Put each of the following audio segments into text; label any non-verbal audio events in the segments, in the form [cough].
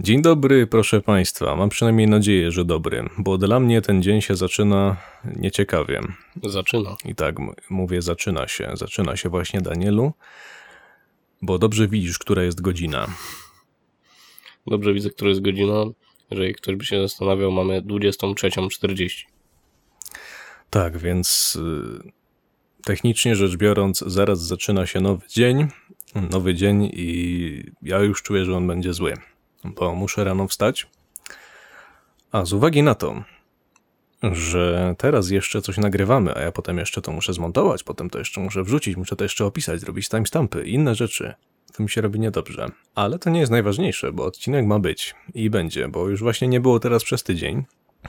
Dzień dobry, proszę Państwa. Mam przynajmniej nadzieję, że dobry, bo dla mnie ten dzień się zaczyna nieciekawie. Zaczyna. I tak mówię, zaczyna się. Zaczyna się właśnie, Danielu, bo dobrze widzisz, która jest godzina. Dobrze widzę, która jest godzina. Jeżeli ktoś by się zastanawiał, mamy 23.40. Tak, więc y, technicznie rzecz biorąc, zaraz zaczyna się nowy dzień. Nowy dzień i ja już czuję, że on będzie zły, bo muszę rano wstać. A z uwagi na to, że teraz jeszcze coś nagrywamy, a ja potem jeszcze to muszę zmontować, potem to jeszcze muszę wrzucić, muszę to jeszcze opisać, zrobić timestampy i inne rzeczy. To mi się robi niedobrze. Ale to nie jest najważniejsze, bo odcinek ma być i będzie, bo już właśnie nie było teraz przez tydzień.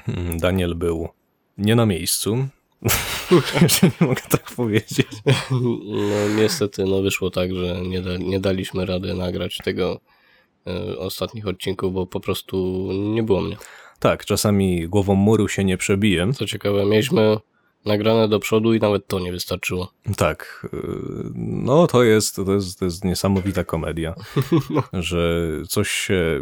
Hmm, Daniel był nie na miejscu. [laughs] Jeżeli mogę tak powiedzieć. [laughs] No niestety, no wyszło tak, że nie, da, nie daliśmy rady nagrać tego ostatnich odcinków, bo po prostu nie było mnie. Tak, czasami głową muru się nie przebiję. Co ciekawe, mieliśmy nagrane do przodu i nawet to nie wystarczyło. Tak, yy, no to jest, to jest, to jest niesamowita komedia, [laughs] że coś się...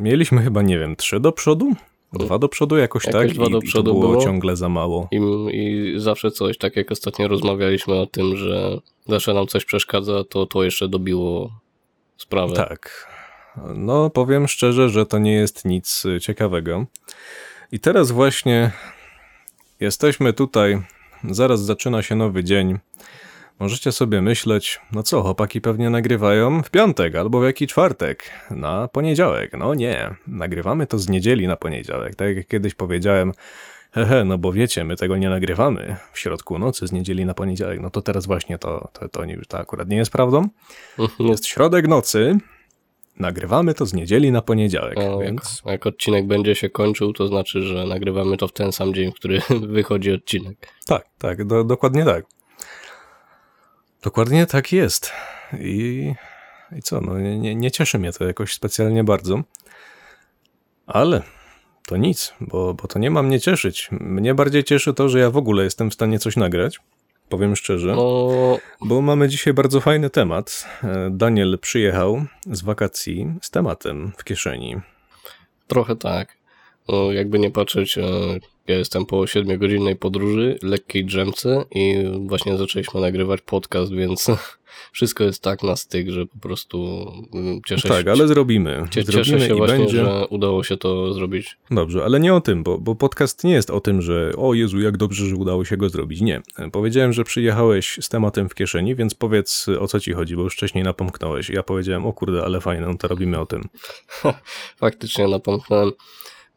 Mieliśmy chyba, nie wiem, trzy do przodu? Dwa do przodu jakoś, tak? dwa do I, przodu I to było, było. ciągle za mało. I, I zawsze coś, tak jak ostatnio rozmawialiśmy o tym, że zawsze nam coś przeszkadza, to to jeszcze dobiło sprawę. Tak. No, powiem szczerze, że to nie jest nic y, ciekawego. I teraz właśnie jesteśmy tutaj, zaraz zaczyna się nowy dzień. Możecie sobie myśleć, no co, chłopaki pewnie nagrywają w piątek albo w jaki czwartek, na poniedziałek. No nie, nagrywamy to z niedzieli na poniedziałek. Tak jak kiedyś powiedziałem, hehe, no bo wiecie, my tego nie nagrywamy w środku nocy z niedzieli na poniedziałek. No to teraz właśnie to, to, to, to akurat nie jest prawdą. Jest środek nocy, nagrywamy to z niedzieli na poniedziałek, jak, więc jak odcinek będzie się kończył, to znaczy, że nagrywamy to w ten sam dzień, w który [laughs] wychodzi odcinek. tak, tak, do, dokładnie tak. Dokładnie tak jest. I, i co, no nie, nie, nie cieszy mnie to jakoś specjalnie bardzo, ale to nic, bo, bo to nie ma mnie cieszyć. Mnie bardziej cieszy to, że ja w ogóle jestem w stanie coś nagrać, powiem szczerze. No, Bo mamy dzisiaj bardzo fajny temat. E, Daniel przyjechał z wakacji z tematem w kieszeni. trochę tak. No, jakby nie patrzeć, e, ja jestem po 7-godzinnej podróży, lekkiej drzemce i właśnie zaczęliśmy nagrywać podcast, więc [laughs] wszystko jest tak na styk, że po prostu mm, cieszę tak, się. ale zrobimy. cie- zrobimy Cieszę się i właśnie, będzie. że udało się to zrobić. Dobrze, ale nie o tym, bo, bo podcast nie jest o tym, że o Jezu, jak dobrze, że udało się go zrobić. Nie. Powiedziałem, że przyjechałeś z tematem w kieszeni, więc powiedz o co ci chodzi, bo już wcześniej napomknąłeś. Ja powiedziałem, o kurde, ale fajne, no to robimy o tym. [laughs] Faktycznie napomknąłem.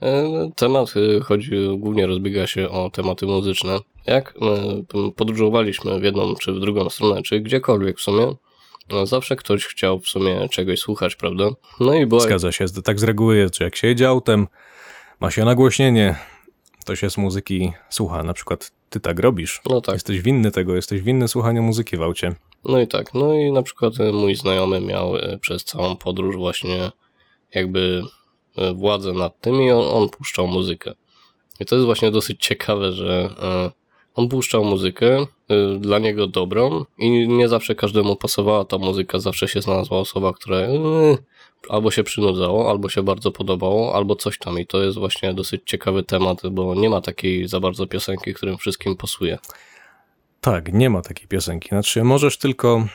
E, Temat e, chodzi, głównie rozbiega się o tematy muzyczne. Jak e, podróżowaliśmy w jedną czy w drugą stronę, czy gdziekolwiek w sumie, no zawsze ktoś chciał w sumie czegoś słuchać, prawda? No i była, Zgadza się, tak z reguły jest, że jak się jedzie autem, ma się nagłośnienie, to się z muzyki słucha. Na przykład ty tak robisz. no tak, Jesteś winny tego, jesteś winny słuchania muzyki w aucie. no i tak. No i na przykład mój znajomy miał przez całą podróż właśnie jakby władzę nad tym i on, on puszczał muzykę. I to jest właśnie dosyć ciekawe, że e, on puszczał muzykę e, dla niego dobrą i nie zawsze każdemu pasowała ta muzyka, zawsze się znalazła osoba, która e, albo się przynudzało, albo się bardzo podobało, albo coś tam. I to jest właśnie dosyć ciekawy temat, bo nie ma takiej za bardzo piosenki, którym wszystkim pasuje. Tak, nie ma takiej piosenki. Znaczy, możesz tylko.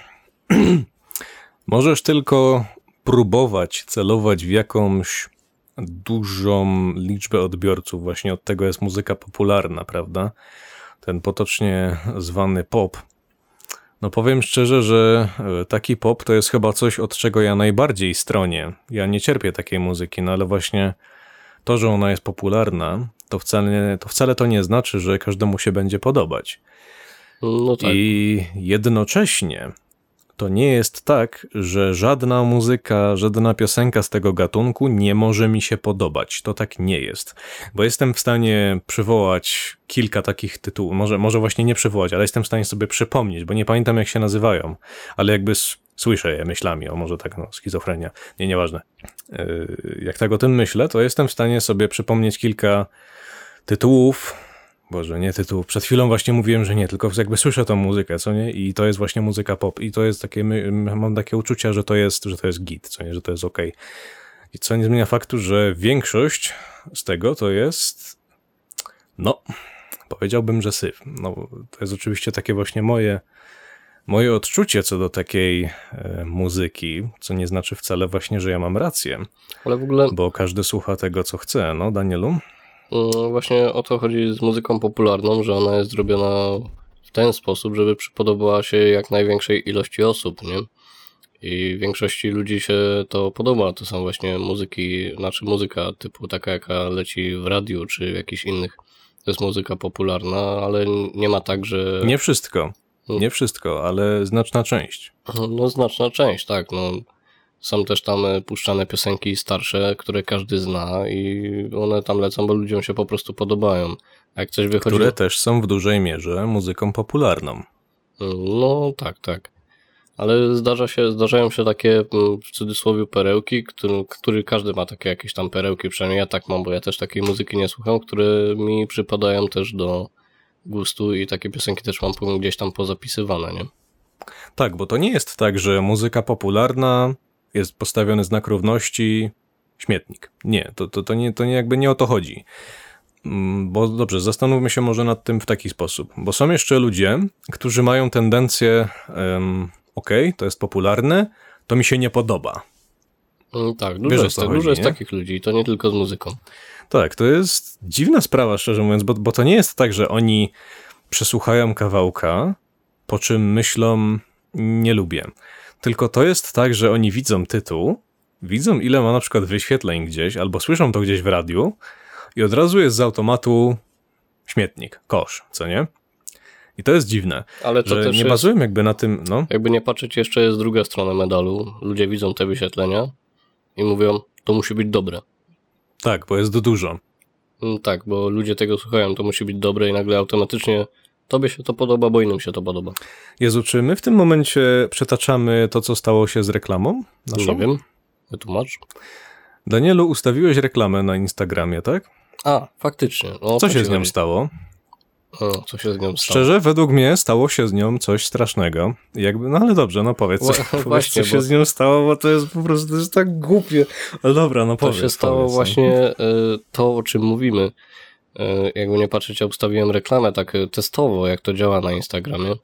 [clears throat] możesz tylko próbować celować w jakąś dużą liczbę odbiorców. Właśnie od tego jest muzyka popularna, prawda? Ten potocznie zwany pop. No powiem szczerze, że e, taki pop to jest chyba coś, od czego ja najbardziej stronię. Ja nie cierpię takiej muzyki, no ale właśnie to, że ona jest popularna, to wcale, to wcale to nie znaczy, że każdemu się będzie podobać. No tak. I jednocześnie to nie jest tak, że żadna muzyka, żadna piosenka z tego gatunku nie może mi się podobać. To tak nie jest. Bo jestem w stanie przywołać kilka takich tytułów. Może, może właśnie nie przywołać, ale jestem w stanie sobie przypomnieć, bo nie pamiętam jak się nazywają. Ale jakby słyszę je myślami, o może tak, no, schizofrenia. Nie, nieważne. Yy, Jak tak o tym myślę, to jestem w stanie sobie przypomnieć kilka tytułów, Boże, nie tytuł. Przed chwilą właśnie mówiłem, że nie, tylko jakby słyszę tą muzykę, co nie? I to jest właśnie muzyka pop. I to jest takie, mam takie uczucia, że to jest, że to jest git, co nie? Że to jest okej. I co nie zmienia faktu, że większość z tego to jest, no, powiedziałbym, że syf. No, to jest oczywiście takie właśnie moje, moje odczucie co do takiej e, muzyki, co nie znaczy wcale właśnie, że ja mam rację, Ale w ogóle bo każdy słucha tego, co chce, no, Danielu? Mm, właśnie o to chodzi z muzyką popularną, że ona jest zrobiona w ten sposób, żeby przypodobała się jak największej ilości osób, nie? I większości ludzi się to podoba. To są właśnie muzyki, znaczy muzyka typu taka, jaka leci w radiu czy w jakichś innych. To jest muzyka popularna, ale nie ma tak, że. Nie wszystko, nie wszystko, ale znaczna część. No, znaczna część, tak. No, są też tam e, puszczane piosenki starsze, które każdy zna i one tam lecą, bo ludziom się po prostu podobają. A jak coś wychodzi. które też są w dużej mierze muzyką popularną. No tak, tak. Ale zdarza się, zdarzają się takie mm, w cudzysłowie perełki, który, który każdy ma takie jakieś tam perełki, przynajmniej ja tak mam, bo ja też takiej muzyki nie słucham, które mi przypadają też do gustu i takie piosenki też mam gdzieś tam pozapisywane, nie? Tak, bo to nie jest tak, że muzyka popularna jest postawiony znak równości, śmietnik. Nie, to, to, to, nie, to nie jakby nie o to chodzi. Mm, Bo dobrze, zastanówmy się może nad tym w taki sposób. Bo są jeszcze ludzie, którzy mają tendencję, um, okej, to jest popularne, to mi się nie podoba. Mm, Tak, dużo Wiesz, jest, chodzi, dużo jest takich ludzi i to nie tylko z muzyką. Tak, to jest dziwna sprawa, szczerze mówiąc, bo, bo to nie jest tak, że oni przesłuchają kawałka, po czym myślą, nie lubię. Tylko to jest tak, że oni widzą tytuł, widzą ile ma na przykład wyświetleń gdzieś, albo słyszą to gdzieś w radiu i od razu jest z automatu śmietnik, kosz, co nie? I to jest dziwne, Ale to że też nie jest, bazują jakby na tym, no, jakby nie patrzeć, jeszcze jest druga strona medalu. Ludzie widzą te wyświetlenia i mówią, to musi być dobre. tak, bo jest dużo. Mm, Tak, bo ludzie tego słuchają, to musi być dobre i nagle automatycznie tobie się to podoba, bo innym się to podoba. Jezu, czy my w tym momencie przetaczamy to, co stało się z reklamą naszą? Nie wiem, wytłumacz. Danielu, ustawiłeś reklamę na Instagramie, tak? A, faktycznie. No, Co to się z nią chodzi. stało? O, co się z nią stało? Szczerze, według mnie stało się z nią coś strasznego. Jakby, no ale dobrze, no powiedz, [laughs] powiedz właśnie, co się bo- z nią stało, bo to jest po prostu to jest tak głupie. Ale dobra, no To powiedz. się stało powiedz, no. właśnie e, to, o czym mówimy. E, Jakby nie patrzeć, ja ustawiłem reklamę tak e, testowo, jak to działa na Instagramie.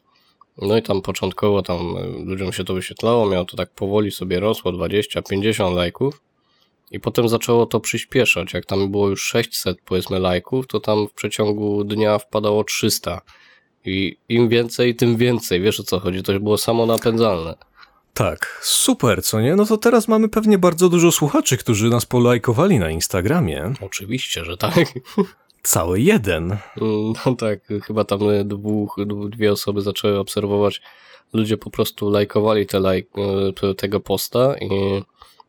No i tam początkowo tam e, ludziom się to wyświetlało, miało to tak powoli sobie rosło, 20, 50 lajków. I potem zaczęło to przyspieszać. Jak tam było już 600 powiedzmy lajków, to tam w przeciągu dnia wpadało 300. I im więcej, tym więcej. Wiesz o co chodzi? To było samo napędzalne. Tak, super, co nie? No to teraz mamy pewnie bardzo dużo słuchaczy, którzy nas polajkowali na Instagramie. Oczywiście, że tak. [laughs] Cały jeden. No tak, chyba tam e, dwóch, dwie osoby zaczęły obserwować. Ludzie po prostu lajkowali te lajk, e, te- tego posta i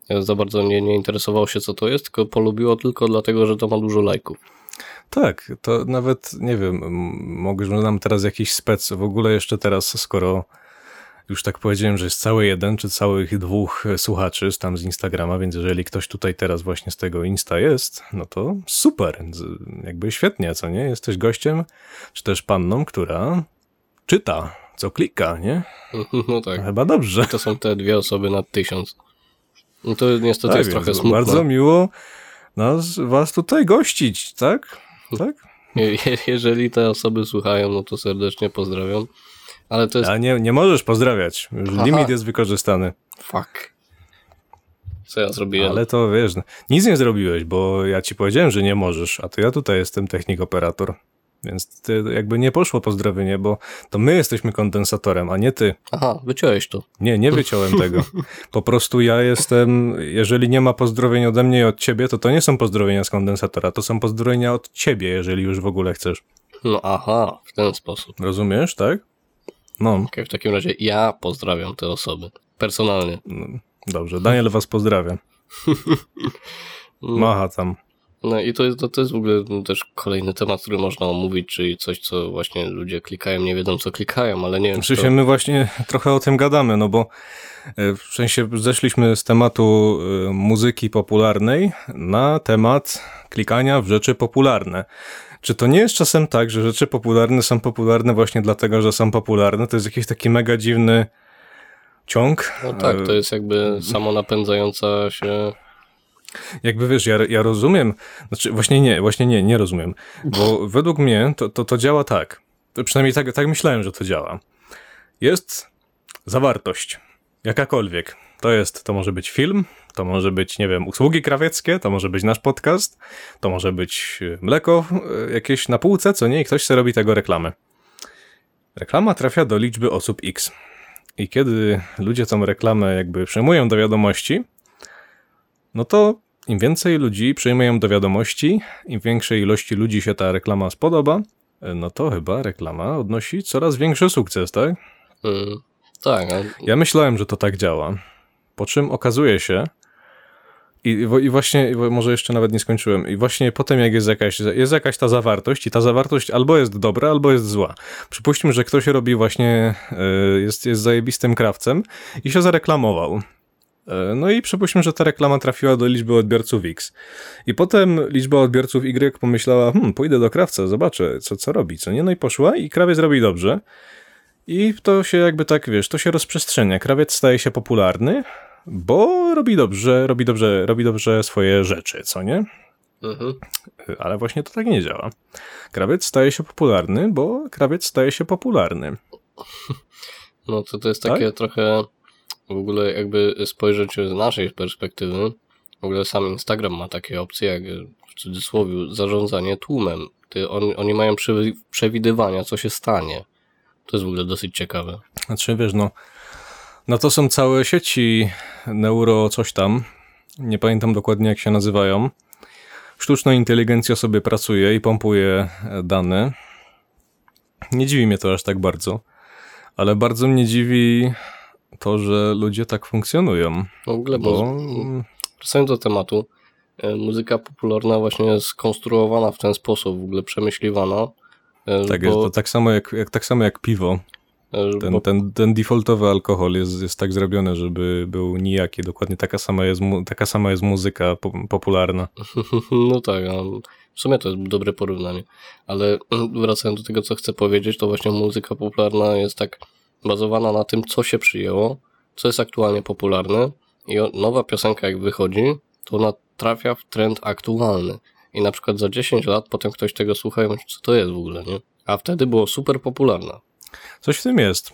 e, za bardzo nie, nie interesowało się, co to jest, tylko polubiło tylko dlatego, że to ma dużo lajków. Tak, to nawet, nie wiem, mogę nam teraz jakiś spec, w ogóle jeszcze teraz, skoro już tak powiedziałem, że jest cały jeden, czy całych dwóch e, słuchaczy z tam z Instagrama, więc jeżeli ktoś tutaj teraz właśnie z tego Insta jest, no to super, jakby świetnie, co nie? Jesteś gościem, czy też panną, która czyta, co klika, nie? [laughs] No tak, Chyba dobrze. to są te dwie osoby nad tysiąc. No to niestety Tak, jest trochę smutne. Bardzo miło nas, was tutaj gościć, tak? [laughs] Tak? Je- je- Jeżeli te osoby słuchają, no to serdecznie pozdrawiam. Ale to jest... A nie, nie możesz pozdrawiać, Aha. limit jest wykorzystany. Fuck. Co ja zrobiłem? Ale to wiesz, no, nic nie zrobiłeś, bo ja ci powiedziałem, że nie możesz, a to ja tutaj jestem technik operator. Więc ty jakby nie poszło pozdrowienie, bo to my jesteśmy kondensatorem, a nie ty. Aha, wyciąłeś to. Nie, nie wyciąłem [laughs] tego. Po prostu ja jestem, jeżeli nie ma pozdrowień ode mnie i od ciebie, to to nie są pozdrowienia z kondensatora, to są pozdrowienia od ciebie, jeżeli już w ogóle chcesz. No aha, w ten sposób. Rozumiesz, tak? No, Okej, w takim razie ja pozdrawiam te osoby. Personalnie. no dobrze. Daniel was pozdrawia. [laughs] Macha tam. No i to jest, to, to jest w ogóle też kolejny temat, który można omówić, czyli coś, co właśnie ludzie klikają, nie wiedzą co klikają, ale nie wiem, W czy sensie to... my właśnie trochę o tym gadamy, no bo e, w sensie zeszliśmy z tematu e, muzyki popularnej na temat klikania w rzeczy popularne. Czy to nie jest czasem tak, że rzeczy popularne są popularne właśnie dlatego, że są popularne? To jest jakiś taki mega dziwny ciąg. No tak, E, to jest jakby samo napędzająca się Jakby wiesz, ja, ja rozumiem, znaczy właśnie nie, właśnie nie, nie rozumiem, bo według mnie to, to, to działa tak, przynajmniej tak, tak myślałem, że to działa. Jest zawartość, jakakolwiek. To jest, to może być film, to może być, nie wiem, usługi krawieckie, to może być nasz podcast, to może być e, mleko e, jakieś na półce, co nie, i ktoś sobie robi tego reklamę. Reklama trafia do liczby osób X. I kiedy ludzie tą reklamę jakby przyjmują do wiadomości, no to im więcej ludzi przyjmują do wiadomości, im większej ilości ludzi się ta reklama spodoba, no to chyba reklama odnosi coraz większy sukces, tak? Mm, tak, Ja myślałem, że to tak działa. Po czym okazuje się, i, i właśnie, może jeszcze nawet nie skończyłem, i właśnie potem jak jest jakaś, jest jakaś ta zawartość, i ta zawartość albo jest dobra, albo jest zła. Przypuśćmy, że ktoś robi właśnie, y, jest, jest zajebistym krawcem i się zareklamował. Y, No i przypuśćmy, że ta reklama trafiła do liczby odbiorców X. I potem liczba odbiorców Y pomyślała, hmm, pójdę do krawca, zobaczę, co, co robi, co nie? No i poszła i krawiec robi dobrze. I to się jakby tak, wiesz, to się rozprzestrzenia. Krawiec staje się popularny, bo robi dobrze, robi dobrze, robi dobrze swoje rzeczy, co nie? mhm. Ale właśnie to tak nie działa. Krawiec staje się popularny, bo krawiec staje się popularny. [laughs] no to to jest Tak? takie trochę w ogóle jakby spojrzeć z naszej perspektywy. W ogóle sam Instagram ma takie opcje jak w cudzysłowie zarządzanie tłumem. Ty, on, oni mają przewi- przewidywania, co się stanie. To jest w ogóle dosyć ciekawe. Znaczy, wiesz, no, no to są całe sieci neuro coś tam. Nie pamiętam dokładnie, jak się nazywają. Sztuczna inteligencja sobie pracuje i pompuje e, dane. Nie dziwi mnie to aż tak bardzo, ale bardzo mnie dziwi to, że ludzie tak funkcjonują. W ogóle, bo Bo wracając do tematu, e, muzyka popularna właśnie jest skonstruowana w ten sposób, w ogóle przemyśliwana. e, tak, jest bo, to tak samo jak, jak, tak samo jak piwo. E, Ten, bo ten, ten defaultowy alkohol jest, jest tak zrobiony, żeby był nijaki. Dokładnie taka sama jest, taka sama jest muzyka po, popularna. [laughs] No tak, a w sumie to jest dobre porównanie. Ale [clears throat] wracając do tego, co chcę powiedzieć, to właśnie muzyka popularna jest tak bazowana na tym, co się przyjęło, co jest aktualnie popularne i nowa piosenka jak wychodzi, to ona trafia w trend aktualny. I na przykład za 10 lat potem ktoś tego słucha i myśli, co to jest w ogóle, nie? A wtedy było super popularna. Coś w tym jest.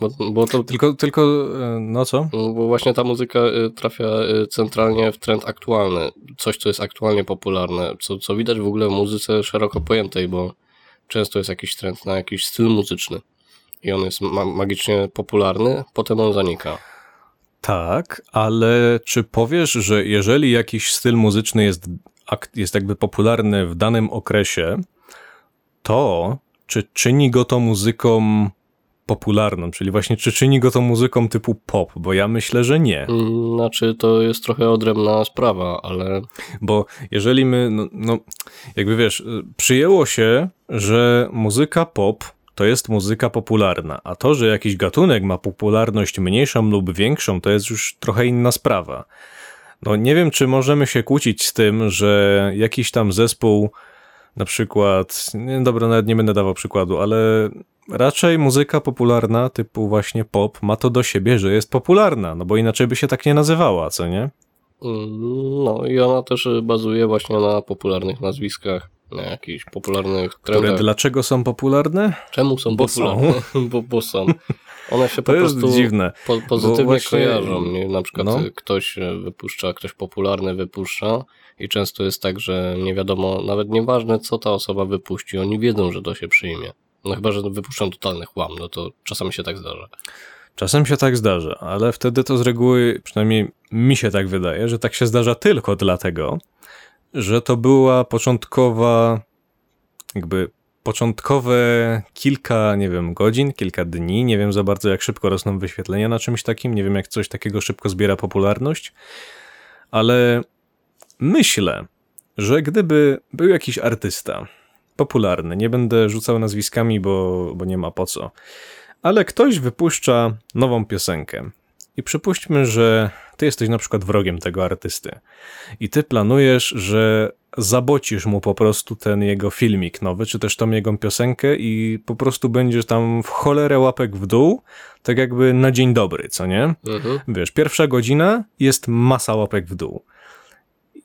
Bo, bo to Tylko, tylko, e, no co? Bo właśnie ta muzyka y, trafia y, centralnie w trend aktualny. Coś, co jest aktualnie popularne. Co, co widać w ogóle w muzyce szeroko pojętej, bo często jest jakiś trend na jakiś styl muzyczny. I on jest ma magicznie popularny, potem on zanika. Tak, ale czy powiesz, że jeżeli jakiś styl muzyczny jest, jest jakby popularny w danym okresie, to czy czyni go to muzyką popularną, czyli właśnie czy czyni go to muzyką typu pop, bo ja myślę, że nie. Znaczy, to jest trochę odrębna sprawa, ale Bo jeżeli my, no, no jakby wiesz, y, przyjęło się, że muzyka pop to jest muzyka popularna, a to, że jakiś gatunek ma popularność mniejszą lub większą, to jest już trochę inna sprawa. No nie wiem, czy możemy się kłócić z tym, że jakiś tam zespół, na przykład, nie, dobra, nawet nie będę dawał przykładu, ale raczej muzyka popularna typu właśnie pop ma to do siebie, że jest popularna, no bo inaczej by się tak nie nazywała, co nie? mm, no i ona też bazuje właśnie na popularnych nazwiskach, na jakichś popularnych Które trendach. dlaczego są popularne? Czemu są Bo popularne? [laughs] bo, bo są. One się po To jest prostu dziwne. po, pozytywnie właśnie- kojarzą. Na przykład No. y, ktoś y, wypuszcza, ktoś popularny wypuszcza i często jest tak, że nie wiadomo, nawet nieważne co ta osoba wypuści, oni wiedzą, że to się przyjmie. No chyba, że wypuszczą totalny chłam, no to czasami się tak zdarza. Czasem się tak zdarza, ale wtedy to z reguły, przynajmniej mi się tak wydaje, że tak się zdarza tylko dlatego, że to była początkowa, jakby początkowe kilka, nie wiem, godzin, kilka dni, nie wiem za bardzo jak szybko rosną wyświetlenia na czymś takim, nie wiem jak coś takiego szybko zbiera popularność, ale myślę, że gdyby był jakiś artysta popularny, nie będę rzucał nazwiskami, bo, bo nie ma po co, ale ktoś wypuszcza nową piosenkę. I przypuśćmy, że ty jesteś na przykład wrogiem tego artysty. I ty planujesz, że zabocisz mu po prostu ten jego filmik nowy, czy też tą jego piosenkę i po prostu będziesz tam w cholerę łapek w dół, tak jakby na dzień dobry, co nie? Mhm. Wiesz, pierwsza godzina jest masa łapek w dół.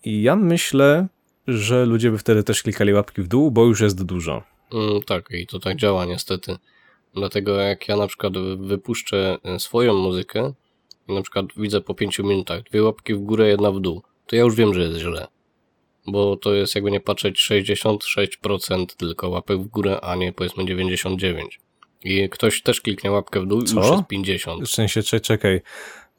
I ja myślę, że ludzie by wtedy też klikali łapki w dół, bo już jest dużo. Mm, tak, i to tak działa niestety. Dlatego jak ja na przykład wypuszczę e, swoją muzykę i na przykład widzę po 5 minutach dwie łapki w górę, jedna w dół, to ja już wiem, że jest źle. Bo to jest jakby nie patrzeć 66% tylko łapek w górę, a nie powiedzmy 99%. I ktoś też kliknie łapkę w dół i Co? już jest 50%. W sensie, cze- czekaj,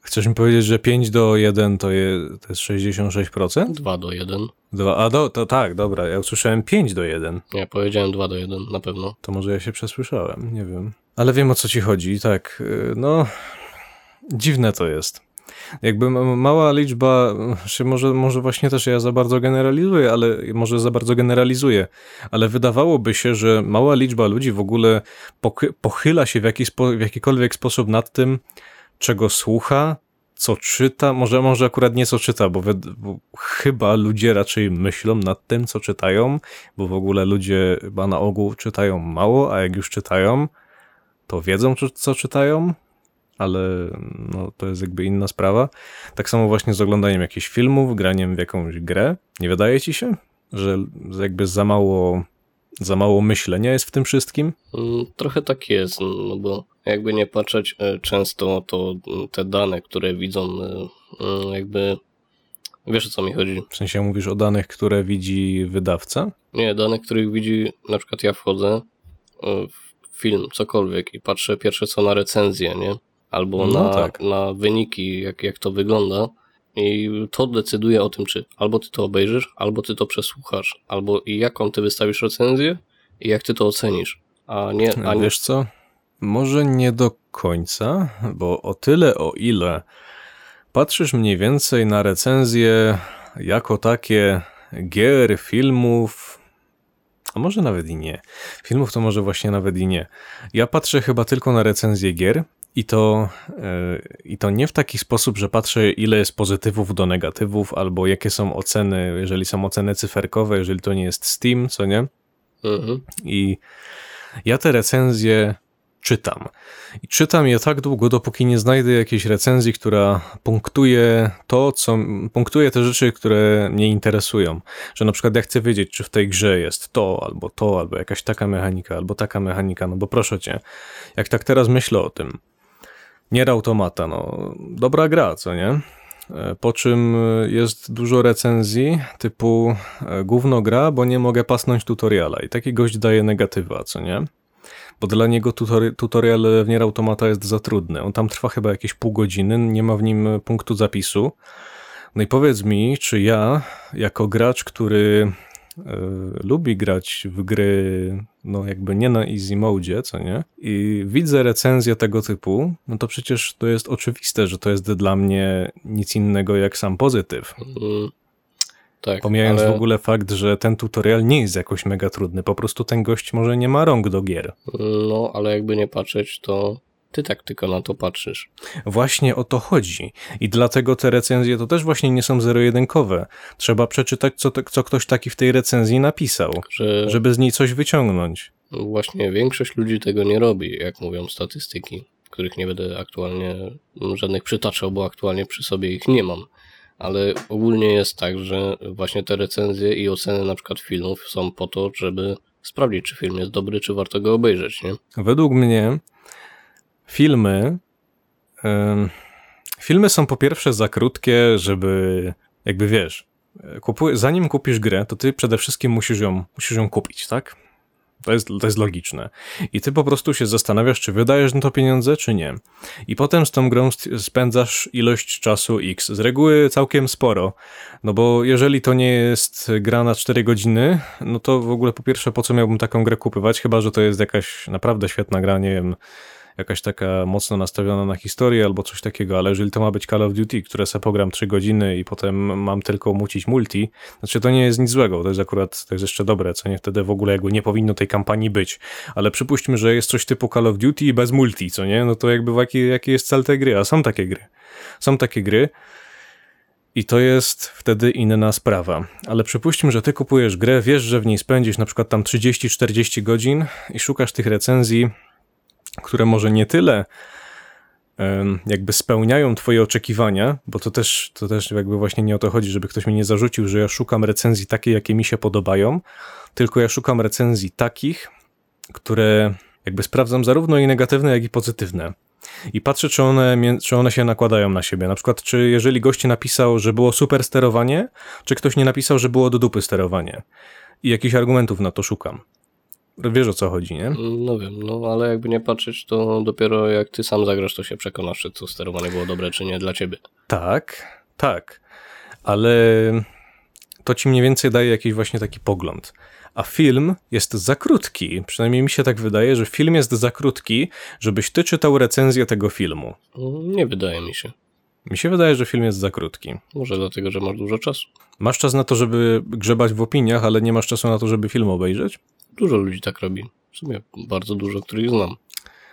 chcesz mi powiedzieć, że 5 do 1 to, je, to jest 66%? 2 do 1. Dwa, a do, to tak, dobra, ja usłyszałem 5 do 1. Nie, powiedziałem 2 do 1 na pewno. To może ja się przesłyszałem, nie wiem. Ale wiem o co ci chodzi, tak. y, No, dziwne to jest. Jakby ma- mała liczba, czy może, może właśnie też ja za bardzo generalizuję, ale może za bardzo generalizuję, ale wydawałoby się, że mała liczba ludzi w ogóle pochy- pochyla się w, jakiś w jakikolwiek sposób nad tym, czego słucha, co czyta, może, może akurat nie co czyta, bo, bo chyba ludzie raczej myślą nad tym, co czytają, bo w ogóle ludzie chyba na ogół czytają mało, a jak już czytają, to wiedzą, co, co czytają, ale no, to jest jakby inna sprawa. Tak samo właśnie z oglądaniem jakichś filmów, graniem w jakąś grę. Nie wydaje ci się, że jakby za mało, za mało myślenia jest w tym wszystkim? Mm, Trochę tak jest, no bo jakby nie patrzeć, e, często to mm, te dane, które widzą, e, mm, jakby wiesz o co mi chodzi. W sensie mówisz o danych, które widzi wydawca? Nie, dane, których widzi, na przykład ja wchodzę e, w film, cokolwiek i patrzę pierwsze co na recenzję, nie? Albo No na, tak. na wyniki, jak, jak to wygląda. I to decyduje o tym, czy albo ty to obejrzysz, albo ty to przesłuchasz, albo jaką ty wystawisz recenzję i jak ty to ocenisz. A nie, a nie Wiesz co? Może nie do końca, bo o tyle, o ile patrzysz mniej więcej na recenzje jako takie gier, filmów, a może nawet i nie. Filmów to może właśnie nawet i nie. Ja patrzę chyba tylko na recenzje gier i to, e, i to nie w taki sposób, że patrzę ile jest pozytywów do negatywów, albo jakie są oceny, jeżeli są oceny cyferkowe, jeżeli to nie jest Steam, co nie? Mhm. I ja te recenzje czytam. I czytam je tak długo, dopóki nie znajdę jakiejś recenzji, która punktuje to, co. punktuje te rzeczy, które mnie interesują. Że na przykład ja chcę wiedzieć, czy w tej grze jest to, albo to, albo jakaś taka mechanika, albo taka mechanika. No bo proszę cię, jak tak teraz myślę o tym. Nier Automata, no dobra gra, co nie? E, Po czym e, jest dużo recenzji typu e, gówno gra, bo nie mogę pasnąć tutoriala. I taki gość daje negatywa, co nie? Bo dla niego tutori- tutorial w Nier Automata jest za trudny. On tam trwa chyba jakieś pół godziny, nie ma w nim punktu zapisu. No i powiedz mi, czy ja, jako gracz, który lubi grać w gry, no jakby nie na easy mode, co nie? I widzę recenzję tego typu, no to przecież to jest oczywiste, że to jest dla mnie nic innego jak sam pozytyw. Mm, Tak, Pomijając ale, w ogóle fakt, że ten tutorial nie jest jakoś mega trudny, po prostu ten gość może nie ma rąk do gier. no, ale jakby nie patrzeć, to ty tak tylko na to patrzysz. Właśnie o to chodzi. I dlatego te recenzje to też właśnie nie są zero-jedynkowe. Trzeba przeczytać, co, te, co ktoś taki w tej recenzji napisał, Że żeby z niej coś wyciągnąć. właśnie większość ludzi tego nie robi, jak mówią statystyki, których nie będę aktualnie żadnych przytaczał, bo aktualnie przy sobie ich nie mam. Ale ogólnie jest tak, że właśnie te recenzje i oceny na przykład filmów są po to, żeby sprawdzić, czy film jest dobry, czy warto go obejrzeć, nie? Według mnie filmy. filmy są po pierwsze za krótkie, żeby. Jakby wiesz. Kupuj, zanim kupisz grę, to ty przede wszystkim musisz ją, musisz ją kupić, tak? To jest, to jest logiczne. I ty po prostu się zastanawiasz, czy wydajesz na to pieniądze, czy nie. I potem z tą grą spędzasz ilość czasu X. Z reguły całkiem sporo. No bo jeżeli to nie jest gra na 4 godziny, no to w ogóle po pierwsze, po co miałbym taką grę kupywać? Chyba, że to jest jakaś naprawdę świetna gra, nie wiem, jakaś taka mocno nastawiona na historię albo coś takiego, ale jeżeli to ma być Call of Duty, które se pogram 3 godziny i potem mam tylko mucić multi, znaczy to nie jest nic złego, to jest akurat, to jest jeszcze dobre, co nie wtedy w ogóle jakby nie powinno tej kampanii być, ale przypuśćmy, że jest coś typu Call of Duty bez multi, co nie, no to jakby jaki, jaki jest cel tej gry, a są takie gry, są takie gry, i to jest wtedy inna sprawa. Ale przypuśćmy, że ty kupujesz grę, wiesz, że w niej spędzisz na przykład tam 30-40 godzin i szukasz tych recenzji, które może nie tyle jakby spełniają twoje oczekiwania, bo to też, to też jakby właśnie nie o to chodzi, żeby ktoś mi nie zarzucił, że ja szukam recenzji takiej, jakie mi się podobają, tylko ja szukam recenzji takich, które jakby sprawdzam zarówno i negatywne, jak i pozytywne. I patrzę, czy one, czy one się nakładają na siebie. Na przykład, czy jeżeli gość napisał, że było super sterowanie, czy ktoś nie napisał, że było do dupy sterowanie. I jakichś argumentów na to szukam. Wiesz o co chodzi, nie? No wiem, no ale jakby nie patrzeć, to dopiero jak ty sam zagrasz, to się przekonasz, czy to sterowanie było dobre, czy nie dla ciebie. Tak, tak. Ale to ci mniej więcej daje jakiś właśnie taki pogląd. A film jest za krótki. Przynajmniej mi się tak wydaje, że film jest za krótki, żebyś ty czytał recenzję tego filmu. Nie wydaje mi się. Mi się wydaje, że film jest za krótki. Może dlatego, że masz dużo czasu. Masz czas na to, żeby grzebać w opiniach, ale nie masz czasu na to, żeby film obejrzeć? Dużo ludzi tak robi. W sumie bardzo dużo, których znam.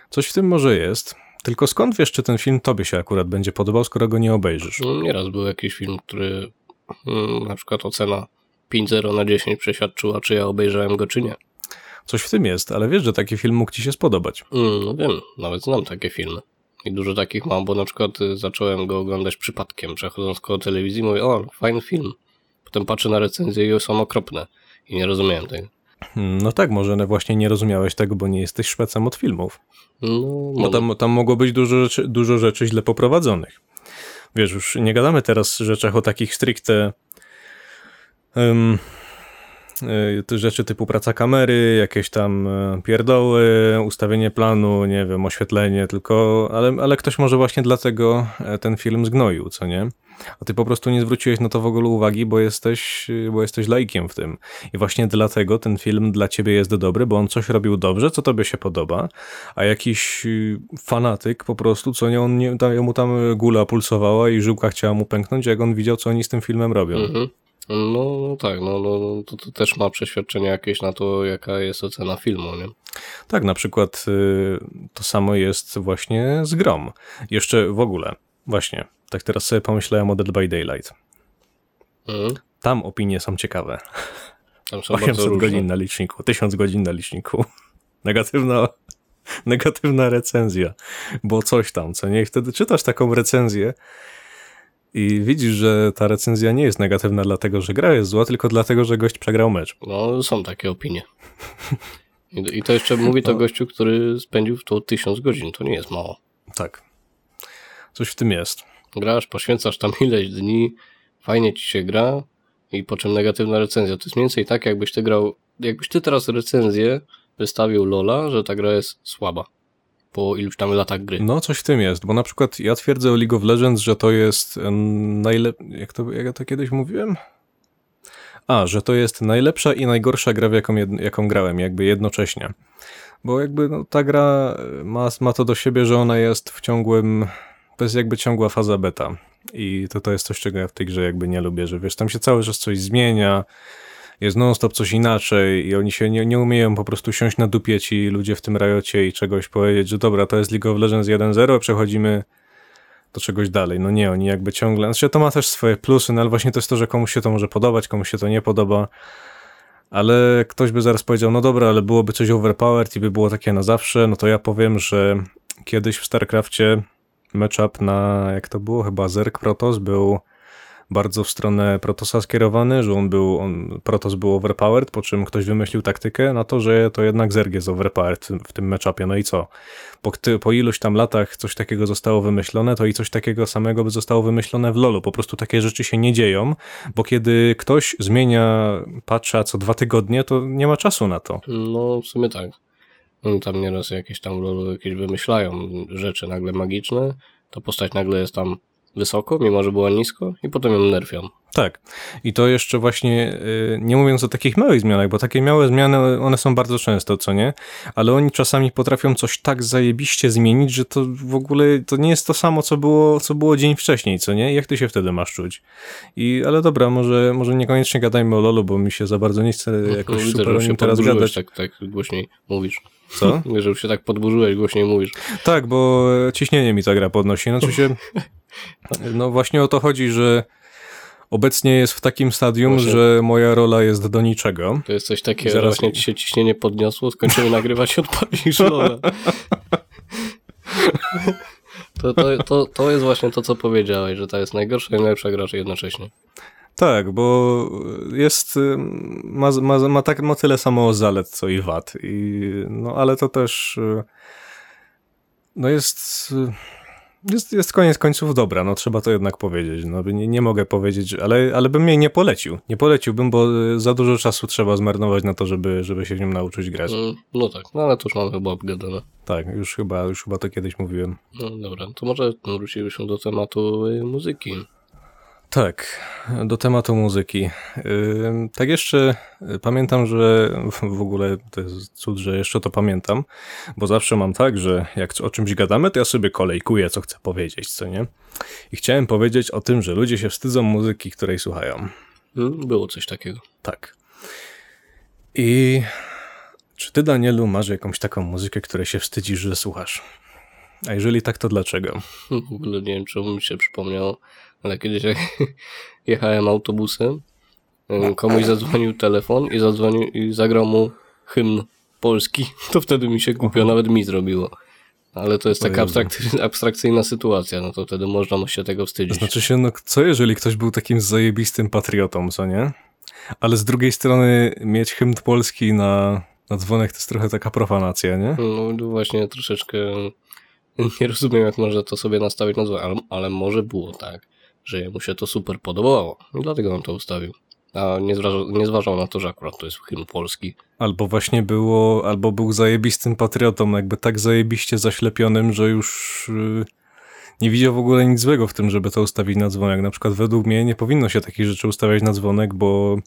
Coś w tym może jest. Tylko skąd wiesz, czy ten film tobie się akurat będzie podobał, skoro go nie obejrzysz? No, Nieraz był jakiś film, który mm, na przykład ocena 5-0 na 10 przeświadczyła, czy ja obejrzałem go, czy nie. Coś w tym jest, ale wiesz, że taki film mógł ci się spodobać. Mm, no wiem, nawet znam takie filmy. I dużo takich mam, bo na przykład y, zacząłem go oglądać przypadkiem, przechodząc koło telewizji, mówię, o, fajny film. Potem patrzę na recenzję i są okropne. I nie rozumiałem tego. No tak, może właśnie nie rozumiałeś tego, bo nie jesteś szpecem od filmów. No, Bo tam, tam mogło być dużo rzeczy, dużo rzeczy źle poprowadzonych. Wiesz, już nie gadamy teraz o rzeczach o takich stricte um, rzeczy typu praca kamery, jakieś tam e, pierdoły, ustawienie planu, nie wiem, oświetlenie, tylko, ale, ale ktoś może właśnie dlatego e, ten film zgnoił, co nie? A ty po prostu nie zwróciłeś na to w ogóle uwagi, bo jesteś, bo jesteś laikiem w tym. I właśnie dlatego ten film dla ciebie jest dobry, bo on coś robił dobrze, co tobie się podoba, a jakiś y, fanatyk po prostu, co nie, on nie, mu tam gula pulsowała i żyłka chciała mu pęknąć, jak on widział, co oni z tym filmem robią. Mhm. No, no tak, no, no no, to, to też ma przeświadczenie jakieś na to, jaka jest ocena filmu, nie? Tak, na przykład y, to samo jest właśnie z grom. Jeszcze w ogóle, właśnie, tak teraz sobie pomyślałem o Dead by Daylight. Mhm. Tam opinie są ciekawe. Tam są [laughs] bardzo 800 różne. godzin na liczniku, 1000 godzin na liczniku. [laughs] Negatywna, negatywna recenzja, bo coś tam, co nie? I wtedy czytasz taką recenzję i widzisz, że ta recenzja nie jest negatywna dlatego, że gra jest zła, tylko dlatego, że gość przegrał mecz. No, są takie opinie. I, to jeszcze mówi to No. gościu, który spędził w to tysiąc godzin. To nie jest mało. Tak. Coś w tym jest. Grasz, poświęcasz tam ileś dni, fajnie ci się gra i po czym negatywna recenzja. To jest mniej więcej tak, jakbyś ty grał, jakbyś ty teraz recenzję wystawił Lola, że ta gra jest słaba. Po iluś tam latach gry. No, coś w tym jest, bo na przykład ja twierdzę o League of Legends, że to jest najlepsza. Jak to, jak ja to kiedyś mówiłem? A, że to jest najlepsza i najgorsza gra, w jaką, jaką grałem, jakby jednocześnie. Bo jakby no, ta gra ma, ma to do siebie, że ona jest w ciągłym. To jest jakby ciągła faza beta. I to, to jest coś, czego ja w tej grze jakby nie lubię, że wiesz, tam się cały czas coś zmienia, jest non-stop coś inaczej i oni się nie, nie umieją po prostu siąść na dupie ci ludzie w tym rajocie i czegoś powiedzieć, że dobra, to jest League of Legends 1.0, przechodzimy do czegoś dalej. No nie, oni jakby ciągle, znaczy to ma też swoje plusy, no ale właśnie to jest to, że komuś się to może podobać, komuś się to nie podoba, ale ktoś by zaraz powiedział, no dobra, ale byłoby coś overpowered i by było takie na zawsze, no to ja powiem, że kiedyś w StarCrafcie matchup na, jak to było, chyba Zerg Protoss był bardzo w stronę Protosa skierowany, że on był, on, Protoss był overpowered, po czym ktoś wymyślił taktykę na to, że to jednak Zerg jest overpowered w tym, w matchupie. No i co? Po, po iluś tam latach coś takiego zostało wymyślone, to i coś takiego samego by zostało wymyślone w LoLu. Po prostu takie rzeczy się nie dzieją, bo kiedy ktoś zmienia patcha co dwa tygodnie, to nie ma czasu na to. No, w sumie tak. Oni tam nieraz jakieś tam lolu jakieś wymyślają rzeczy nagle magiczne, to postać nagle jest tam wysoko, mimo że była nisko i potem ją nerfią. Tak. I to jeszcze właśnie, y, nie mówiąc o takich małych zmianach, bo takie małe zmiany, one są bardzo często, co nie? Ale oni czasami potrafią coś tak zajebiście zmienić, że to w ogóle, to nie jest to samo, co było, co było dzień wcześniej, co nie? Jak ty się wtedy masz czuć? I, ale dobra, może, może niekoniecznie gadajmy o LoLu, bo mi się za bardzo nie chce jakoś Widzę, super o nim teraz gadać. tak, tak głośniej mówisz. Co? Mówię, [laughs] że już się tak podburzyłeś, głośniej mówisz. Tak, bo ciśnienie mi ta gra podnosi. Znaczy się, [laughs] no właśnie o to chodzi, że obecnie jest w takim stadium, Właśnie. że moja rola jest do niczego. To jest coś takiego, Zaraz- że właśnie ci się ciśnienie podniosło, skończymy nagrywać i odpalisz lola. [laughs] To, to, to, to jest właśnie to, co powiedziałeś, że ta jest najgorsza i najlepsza gracz jednocześnie. Tak, bo jest, ma, ma, ma, tak, ma tyle samo zalet, co i wad. I, no ale to też, no jest, jest, jest koniec końców dobra, no trzeba to jednak powiedzieć. No, nie, nie mogę powiedzieć, ale, ale bym jej nie polecił. Nie poleciłbym, bo za dużo czasu trzeba zmarnować na to, żeby, żeby się w nią nauczyć grać. Mm, No tak, no ale to już mamy chyba obgadane. Tak, już chyba, już chyba to kiedyś mówiłem. No dobra, to może wrócilibyśmy do tematu y, muzyki. Tak, do tematu muzyki. Tak jeszcze y, pamiętam, że w ogóle to jest cud, że jeszcze to pamiętam, bo zawsze mam tak, że jak o czymś gadamy, to ja sobie kolejkuję, co chcę powiedzieć, co nie? I chciałem powiedzieć o tym, że ludzie się wstydzą muzyki, której słuchają. Mm, Było coś takiego. Tak. I czy ty, Danielu, masz jakąś taką muzykę, której się wstydzisz, że słuchasz? A jeżeli tak, to dlaczego? W ogóle nie wiem, czemu mi się przypomniało, ale kiedyś jak [laughs] jechałem autobusem, komuś zadzwonił telefon i zadzwonił i zagrał mu hymn polski, [laughs] to wtedy mi się głupio, nawet mi zrobiło. Ale to jest O taka [laughs] abstrakcyjna sytuacja, no to wtedy można mu się tego wstydzić. Znaczy się, no co jeżeli ktoś był takim zajebistym patriotą, co nie? Ale z drugiej strony mieć hymn polski na, na dzwonek to jest trochę taka profanacja, nie? No właśnie troszeczkę nie rozumiem, jak można to sobie nastawić na złe, ale, ale może było tak, że jemu się to super podobało. I dlatego on to ustawił. A nie zważał, nie zważał na to, że akurat to jest hymn polski. Albo właśnie było, albo był zajebistym patriotą, jakby tak zajebiście zaślepionym, że już yy, nie widział w ogóle nic złego w tym, żeby to ustawić na dzwonek. Na przykład według mnie nie powinno się takich rzeczy ustawiać na dzwonek, bo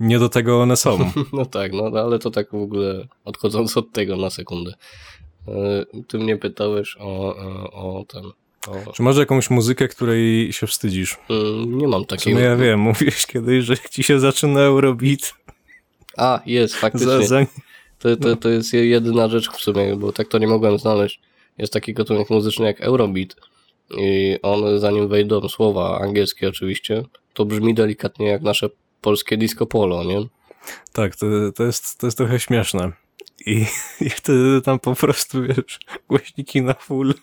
nie do tego one są. [laughs] No tak, no ale to tak w ogóle odchodząc od tego na sekundę. E, Ty mnie pytałeś o, e, o ten. O, Czy masz jakąś muzykę, której się wstydzisz? Mm, nie mam takiej. sumie ja wiem, [laughs] mówiłeś kiedyś, że ci się zaczyna Eurobeat. A, jest, faktycznie. Za, za, To, to, to jest jedyna rzecz w sumie, bo tak to nie mogłem znaleźć. Jest taki gatunek muzyczny jak Eurobeat i on zanim wejdą słowa angielskie oczywiście, to brzmi delikatnie jak nasze polskie disco polo, nie? Tak, to, to, jest, to jest trochę śmieszne. I, [laughs] I wtedy tam po prostu, wiesz, głośniki na full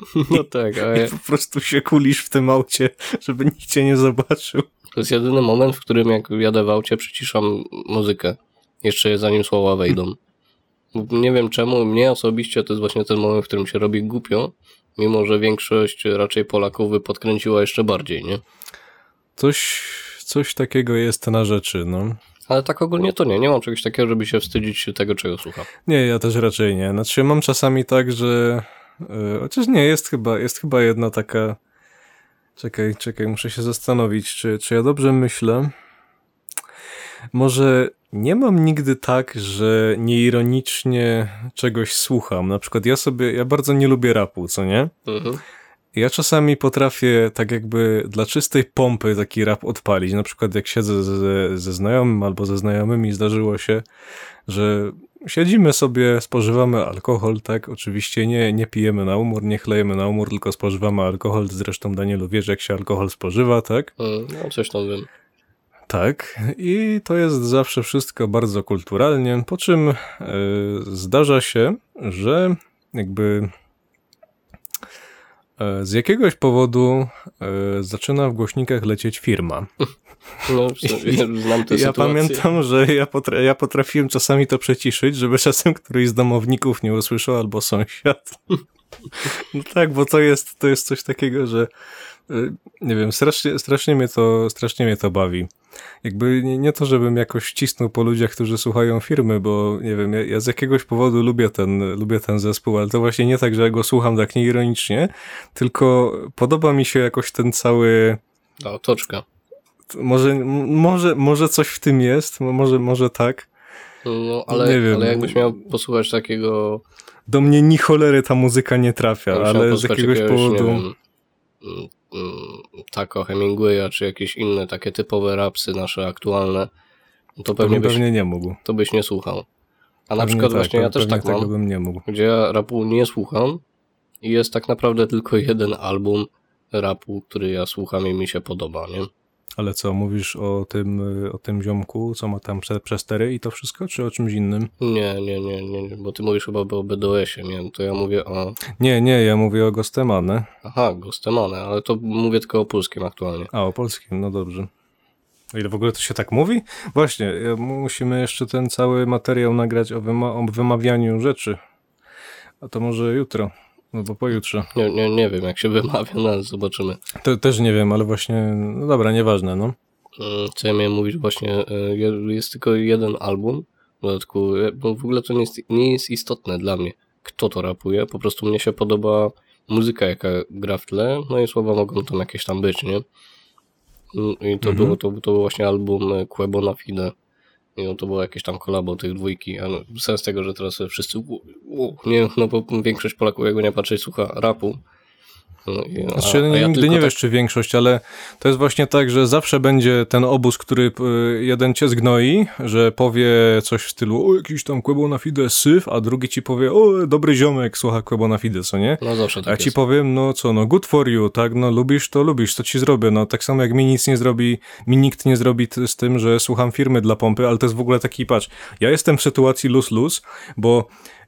[laughs] No tak, a ja, po prostu się kulisz w tym aucie, żeby nikt cię nie zobaczył. to jest jedyny moment, w którym jak jadę w aucie, przyciszam muzykę. Jeszcze zanim słowa wejdą. Nie wiem czemu, mnie osobiście to jest właśnie ten moment, w którym się robi głupio, mimo że większość raczej Polaków by podkręciła jeszcze bardziej, nie? Coś, coś takiego jest na rzeczy, no. Ale tak ogólnie to nie. Nie mam czegoś takiego, żeby się wstydzić tego, czego słucham. Nie, ja też raczej nie. Znaczy mam czasami tak, że... Yy, chociaż nie, jest chyba, jest chyba jedna taka... Czekaj, czekaj, muszę się zastanowić, czy, czy ja dobrze myślę. Może nie mam nigdy tak, że nieironicznie czegoś słucham. Na przykład ja sobie, ja bardzo nie lubię rapu, co nie? Mhm. Ja czasami potrafię tak jakby dla czystej pompy taki rap odpalić. Na przykład jak siedzę ze, ze znajomym albo ze znajomymi, zdarzyło się, że siedzimy sobie, spożywamy alkohol, tak? Oczywiście nie, nie pijemy na umór, nie chlejemy na umór, tylko spożywamy alkohol. Zresztą Danielu wiesz, jak się alkohol spożywa, tak? Mm, No, coś tam wiem. Tak, i to jest zawsze wszystko bardzo kulturalnie, po czym y, zdarza się, że jakby z jakiegoś powodu y, zaczyna w głośnikach lecieć firma. No, [laughs] w sumie znam tę ja sytuację. pamiętam, że ja, potra- ja potrafiłem czasami to przyciszyć, żeby [laughs] czasem któryś z domowników nie usłyszał albo sąsiad. [laughs] No tak, bo to jest, to jest coś takiego, że y, nie wiem, strasznie, strasznie, mnie to, strasznie mnie to bawi. Jakby nie, to, żebym jakoś cisnął po ludziach, którzy słuchają firmy, bo nie wiem, ja, ja z jakiegoś powodu lubię ten, lubię ten zespół, ale to właśnie nie tak, że ja go słucham tak nieironicznie, tylko podoba mi się jakoś ten cały Ta otoczka. może, może, może coś w tym jest, mo- może, może tak. No, ale, Nie wiem. ale jakbyś miał posłuchać takiego... Do mnie ni cholery ta muzyka nie trafia, ale z jakiegoś powodu... Wiem, mm, Taco Hemingwaya, czy jakieś inne takie typowe rapsy nasze aktualne, to pewnie byś, pewnie nie mógł. to byś nie słuchał. A na Pewnie przykład tak, właśnie ja też tak tego mam, bym nie mógł. gdzie ja rapu nie słucham i jest tak naprawdę tylko jeden album rapu, który ja słucham i mi się podoba, nie? Ale co, mówisz o tym, y, o tym ziomku, co ma tam prze- przestery i to wszystko, czy o czymś innym? Nie, nie, nie, nie, bo ty mówisz chyba o BDOS-ie, nie? To ja mówię o... Nie, nie, ja mówię o Gostemane. Aha, Gostemane, ale to mówię tylko o polskim aktualnie. A, o polskim, no dobrze. O ile w ogóle to się tak mówi? Właśnie, musimy jeszcze ten cały materiał nagrać o, wyma o wymawianiu rzeczy. A to może jutro, albo pojutrze. Nie, nie, nie wiem, jak się wymawia, no ale zobaczymy. To też nie wiem, ale właśnie, no dobra, nieważne, no. Mm, Co ja miałem mówić właśnie, je- jest tylko jeden album, w dodatku, y, bo w ogóle to nie jest, nie jest istotne dla mnie, kto to rapuje, po prostu mnie się podoba muzyka, jaka gra w tle, no i słowa mogą tam jakieś tam być, nie? Mm, I to, Mhm. było, to, to był właśnie album y, Quebo na Fide. No, to było jakieś tam kolabo tych dwójki, a no, sens tego, że teraz wszyscy, nie, no bo większość Polaków, jakby nie patrzeć, słucha rapu. No, a, Znaczy, a ja nigdy nie tak- wiesz, czy większość, ale to jest właśnie tak, że zawsze będzie ten obóz, który y, jeden cię zgnoi, że powie coś w stylu, o, jakiś tam Quebo na Fide syf, a drugi ci powie, o, dobry ziomek, słucha Quebo na Fide, co nie? No zawsze A tak ja ci jest. powiem, no co, no good for you, tak, no lubisz, to lubisz, to ci zrobię, no tak samo jak mi nic nie zrobi, mi nikt nie zrobi z tym, że słucham firmy dla pompy, ale to jest w ogóle taki, patrz, ja jestem w sytuacji lose-lose, bo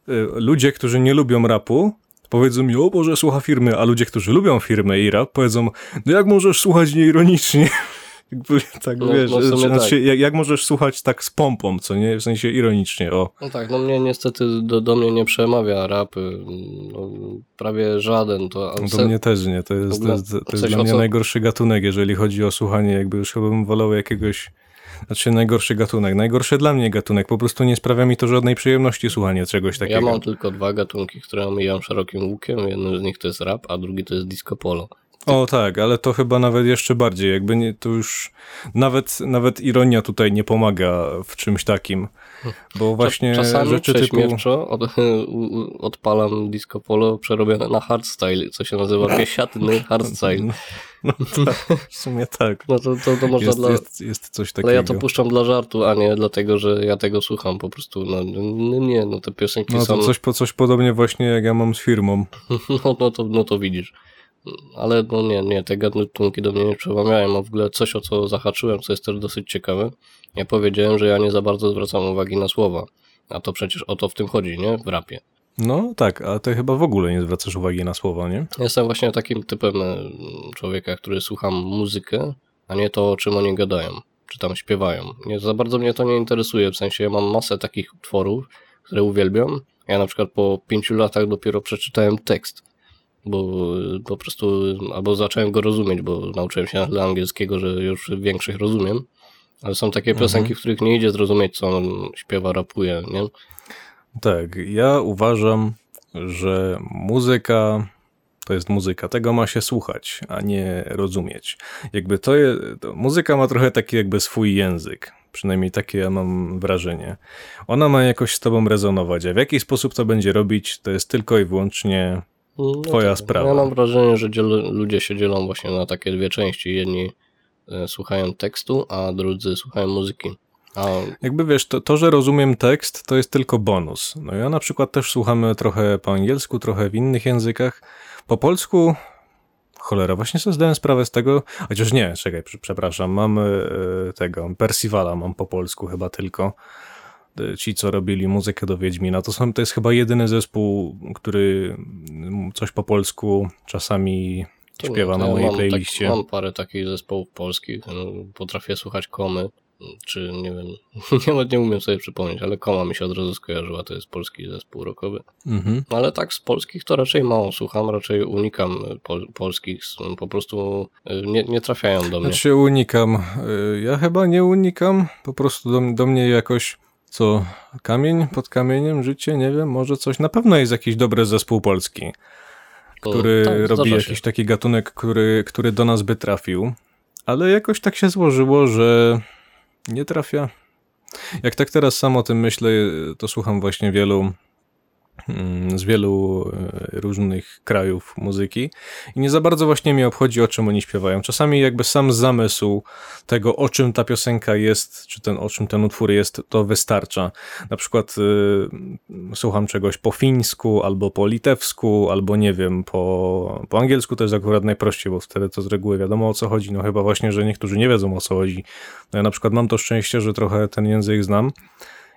y, ludzie, którzy nie lubią rapu, powiedzą mi, o Boże, słucha firmy, a ludzie, którzy lubią firmę i rap, powiedzą, no jak możesz słuchać nieironicznie? [laughs] Jakby tak, No, wiesz, no znaczy, tak. Jak, jak możesz słuchać tak z pompą, co nie, w sensie ironicznie, o. No tak, no mnie niestety do, do mnie nie przemawia rap, y, no, prawie żaden. To, No se- Do mnie też nie, to jest, to ogóle jest, to jest dla mnie co- najgorszy gatunek, jeżeli chodzi o słuchanie, jakby już chyba bym wolał jakiegoś, znaczy najgorszy gatunek, najgorszy dla mnie gatunek, po prostu nie sprawia mi to żadnej przyjemności słuchanie czegoś takiego. Ja mam tylko dwa gatunki, które omijam szerokim łukiem. Jednym z nich to jest rap, a drugi to jest disco polo. O tak, ale to chyba nawet jeszcze bardziej, jakby nie, to już nawet, nawet ironia tutaj nie pomaga w czymś takim, bo właśnie Czasami rzeczy typu... od, [laughs] odpalam disco polo przerobione na hardstyle, co się nazywa [laughs] biesiadny hardstyle. No tak, w sumie tak. No to, to, to można Jest, dla... jest, jest coś takiego. Ale ja to puszczam dla żartu, a nie dlatego, że ja tego słucham. Po prostu, no, no nie, no te piosenki No są... to coś, po- coś podobnie właśnie jak ja mam z firmą. [laughs] No, no, to, no to widzisz. Ale no nie, nie, te gatunki do mnie nie przemawiają, a w ogóle coś, o co zahaczyłem, co jest też dosyć ciekawe. Ja powiedziałem, że ja nie za bardzo zwracam uwagi na słowa. A to przecież o to w tym chodzi, nie? W rapie. No tak, a ty chyba w ogóle nie zwracasz uwagi na słowa, nie? Jestem właśnie takim typem e, człowieka, który słucham muzykę, a nie to, o czym oni gadają, czy tam śpiewają. Nie, za bardzo mnie to nie interesuje, w sensie ja mam masę takich utworów, które uwielbiam. Ja na przykład po pięciu latach dopiero przeczytałem tekst, bo e, po prostu, albo zacząłem go rozumieć, bo nauczyłem się na tyle angielskiego, że już większość rozumiem. Ale są takie piosenki, w których nie idzie zrozumieć, co on śpiewa, rapuje, nie? Tak, ja uważam, że muzyka to jest muzyka, tego ma się słuchać, a nie rozumieć. Jakby to, je, to muzyka ma trochę taki jakby swój język, przynajmniej takie ja mam wrażenie. Ona ma jakoś z tobą rezonować, a w jaki sposób to będzie robić, to jest tylko i wyłącznie No Twoja sprawa. Ja mam wrażenie, że dziel, ludzie się dzielą właśnie na takie dwie części. Jedni e, słuchają tekstu, a drudzy słuchają muzyki. A Jakby wiesz, to, to, że rozumiem tekst, to jest tylko bonus. No ja na przykład też słuchamy trochę po angielsku, trochę w innych językach. Po polsku, cholera, właśnie sobie zdałem sprawę z tego, chociaż nie, czekaj, prze- przepraszam, mam e, tego, Percivala mam po polsku chyba tylko. Ci, co robili muzykę do Wiedźmina, to, są, to jest chyba jedyny zespół, który mm, coś po polsku czasami śpiewa na mojej mam playliście. Tak, mam parę takich zespołów polskich. no, Potrafię słuchać komy, czy nie wiem, [laughs] nie, nie umiem sobie przypomnieć, ale koma mi się od razu skojarzyła, to jest polski zespół rockowy. Mhm. Ale tak z polskich to raczej mało słucham, raczej unikam pol, polskich, po prostu e, nie, nie trafiają do mnie. Znaczy unikam. Y, Ja chyba nie unikam. Po prostu do, do mnie jakoś co kamień pod kamieniem, życie, nie wiem, może coś. Na pewno jest jakiś dobry zespół polski, który tak, robi jakiś taki gatunek, który, który do nas by trafił. Ale jakoś tak się złożyło, że nie trafia. Jak tak teraz sam o tym myślę, to słucham właśnie wielu z wielu e, różnych krajów muzyki i nie za bardzo właśnie mnie obchodzi, o czym oni śpiewają. Czasami jakby sam zamysł tego, o czym ta piosenka jest, czy ten, o czym ten utwór jest, to wystarcza. Na przykład y, słucham czegoś po fińsku, albo po litewsku, albo nie wiem, po, po angielsku to jest akurat najprościej, bo wtedy to z reguły wiadomo o co chodzi. No chyba właśnie, że niektórzy nie wiedzą o co chodzi. No ja na przykład mam to szczęście, że trochę ten język znam.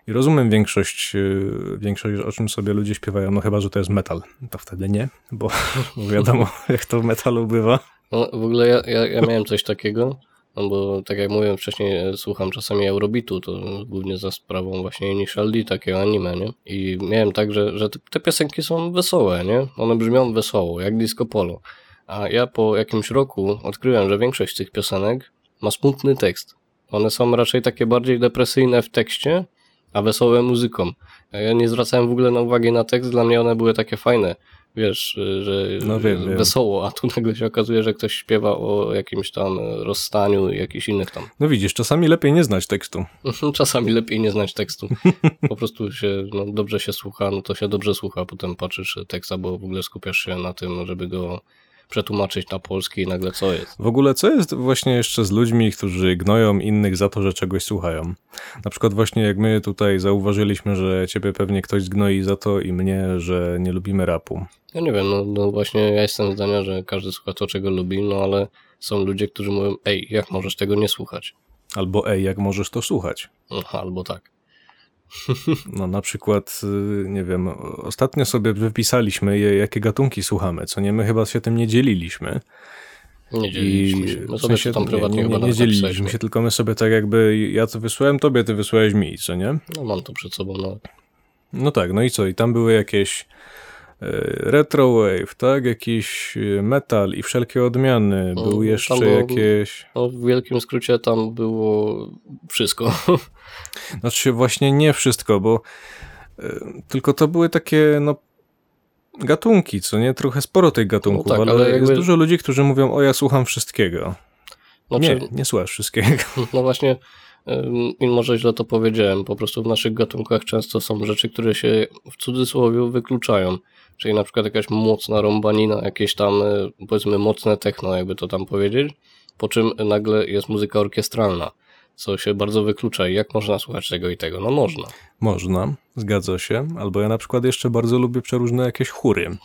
I rozumiem większość, y, większość, o czym sobie ludzie śpiewają, no chyba, że to jest metal. To wtedy nie, [laughs] bo wiadomo, jak to w metalu bywa. No, w ogóle ja, ja, ja miałem coś takiego, no bo tak jak mówiłem wcześniej, e, słucham czasami Eurobitu, to głównie za sprawą właśnie Initial D, takiego anime, nie? I miałem tak, że, że te, piosenki są wesołe, nie? One brzmią wesoło, jak disco polo. A ja po jakimś roku odkryłem, że większość tych piosenek ma smutny tekst. One są raczej takie bardziej depresyjne w tekście, a wesołe muzyką. Ja nie zwracałem w ogóle na uwagę na tekst, dla mnie one były takie fajne. Wiesz, że No wiem, wesoło, a tu nagle się okazuje, że ktoś śpiewa o jakimś tam rozstaniu i jakichś innych tam. No widzisz, czasami lepiej nie znać tekstu. [laughs] Czasami lepiej nie znać tekstu. Po prostu się no, dobrze się słucha, no to się dobrze słucha, potem patrzysz tekst, albo w ogóle skupiasz się na tym, żeby go przetłumaczyć na polski i nagle co jest. W ogóle co jest właśnie jeszcze z ludźmi, którzy gnoją innych za to, że czegoś słuchają? Na przykład właśnie jak my tutaj zauważyliśmy, że ciebie pewnie ktoś zgnoi za to i mnie, że nie lubimy rapu. Ja nie wiem, no, no właśnie ja jestem zdania, że każdy słucha to, czego lubi, no ale są ludzie, którzy mówią, ej, jak możesz tego nie słuchać? Albo ej, jak możesz to słuchać? No, albo tak. [laughs] No na przykład, y, nie wiem, ostatnio sobie wypisaliśmy, je- jakie gatunki słuchamy, co nie, my chyba się tym nie dzieliliśmy. Nie dzieliliśmy się. My w sensie, tam prywatnie nie, nie, nie, dzieliliśmy się, tylko my sobie tak jakby, ja to wysłałem tobie, ty wysłałeś mi, co nie? No mam to przed sobą, no. No tak, no i co? I tam były jakieś retrowave, tak? Jakiś e, metal i wszelkie odmiany. No, Był jeszcze było- jakieś... no. W wielkim skrócie tam było wszystko. [laughs] Znaczy właśnie nie wszystko, bo e, tylko to były takie, no gatunki, co nie? Trochę sporo tych gatunków, No tak, ale, ale jest jakby- dużo ludzi, którzy mówią, o ja słucham wszystkiego. Znaczy, Nie, nie słuchasz wszystkiego. [laughs] No właśnie, i może źle to powiedziałem, po prostu w naszych gatunkach często są rzeczy, które się w cudzysłowie wykluczają. Czyli na przykład jakaś mocna rąbanina, jakieś tam y, powiedzmy mocne techno, jakby to tam powiedzieć, po czym nagle jest muzyka orkiestralna, co się bardzo wyklucza. I jak można słuchać tego i tego? No można. Można, zgadza się. Albo ja na przykład jeszcze bardzo lubię przeróżne jakieś chóry.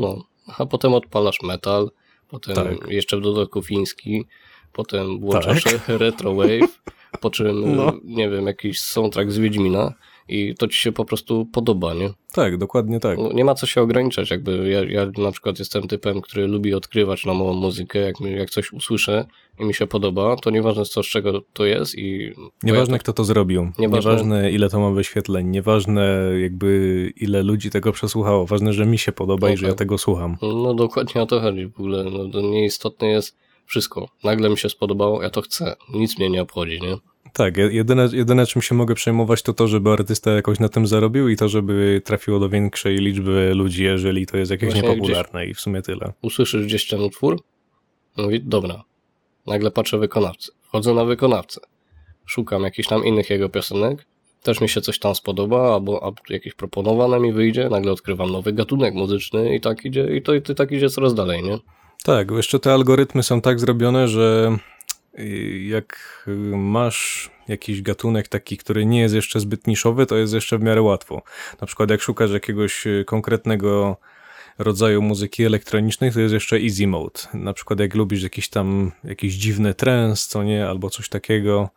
No, a potem odpalasz metal, potem Tak. jeszcze w dodatku fiński, potem włączasz Tak. [laughs] retrowave, po czym, No. nie wiem, jakiś soundtrack z Wiedźmina i to ci się po prostu podoba, nie? Tak, dokładnie tak. No, Nie ma co się ograniczać, jakby ja, ja na przykład jestem typem, który lubi odkrywać nową muzykę, jak, mi- jak coś usłyszę i mi się podoba, to nieważne co, z czego to jest i... Nieważne, kto to zrobił, Nieważne- nieważne, ile to ma wyświetleń, nieważne jakby ile ludzi tego przesłuchało, ważne, że mi się podoba No i że ja tak. tego słucham. No dokładnie o to chodzi w ogóle, no to nieistotne jest wszystko. Nagle mi się spodobało, ja to chcę, nic mnie nie obchodzi, nie? Tak, je- jedyne, jedyne czym się mogę przejmować to to, żeby artysta jakoś na tym zarobił i to, żeby trafiło do większej liczby ludzi, jeżeli to jest jakieś Właśnie niepopularne i w sumie tyle. usłyszysz gdzieś ten utwór, mówi, dobra, nagle patrzę wykonawcę, wchodzę na wykonawcę, szukam jakichś tam innych jego piosenek, też mi się coś tam spodoba, albo, albo jakieś proponowane mi wyjdzie, nagle odkrywam nowy gatunek muzyczny i tak idzie, i to i to tak idzie coraz dalej, nie? Tak, bo jeszcze te algorytmy są tak zrobione, że jak y, masz jakiś gatunek taki, który nie jest jeszcze zbyt niszowy, to jest jeszcze w miarę łatwo. Na przykład jak szukasz jakiegoś y, konkretnego rodzaju muzyki elektronicznej, to jest jeszcze easy mode. Na przykład jak lubisz jakiś tam jakiś dziwny trance, co nie, albo coś takiego,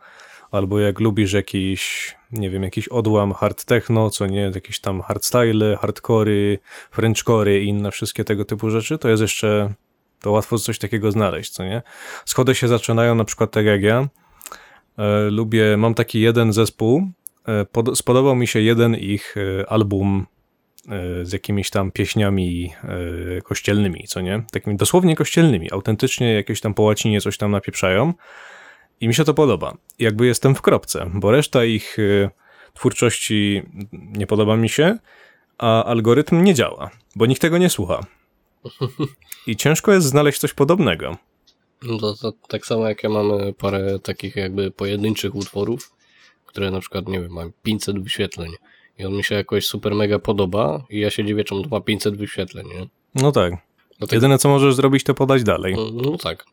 albo jak lubisz jakiś, nie wiem, jakiś odłam hard techno, co nie, jakieś tam hardstyle, hardcory, frenchcory i inne wszystkie tego typu rzeczy, to jest jeszcze to łatwo coś takiego znaleźć, co nie? Schody się zaczynają na przykład tak jak ja. E, lubię, mam taki jeden zespół. E, pod, spodobał mi się jeden ich e, album e, z jakimiś tam pieśniami e, kościelnymi, co nie? Takimi dosłownie kościelnymi, autentycznie jakieś tam po łacinie coś tam napieprzają. I mi się to podoba. Jakby jestem w kropce, bo reszta ich e, twórczości nie podoba mi się, a algorytm nie działa, bo nikt tego nie słucha. I ciężko jest znaleźć coś podobnego. No to, to tak samo jak ja mamy parę takich jakby pojedynczych utworów, które na przykład, nie wiem, mają 500 wyświetleń i on mi się jakoś super mega podoba i ja się dziwię, czemu to ma 500 wyświetleń, nie? No tak. Dlatego, Jedyne co możesz zrobić, to podać dalej. no tak.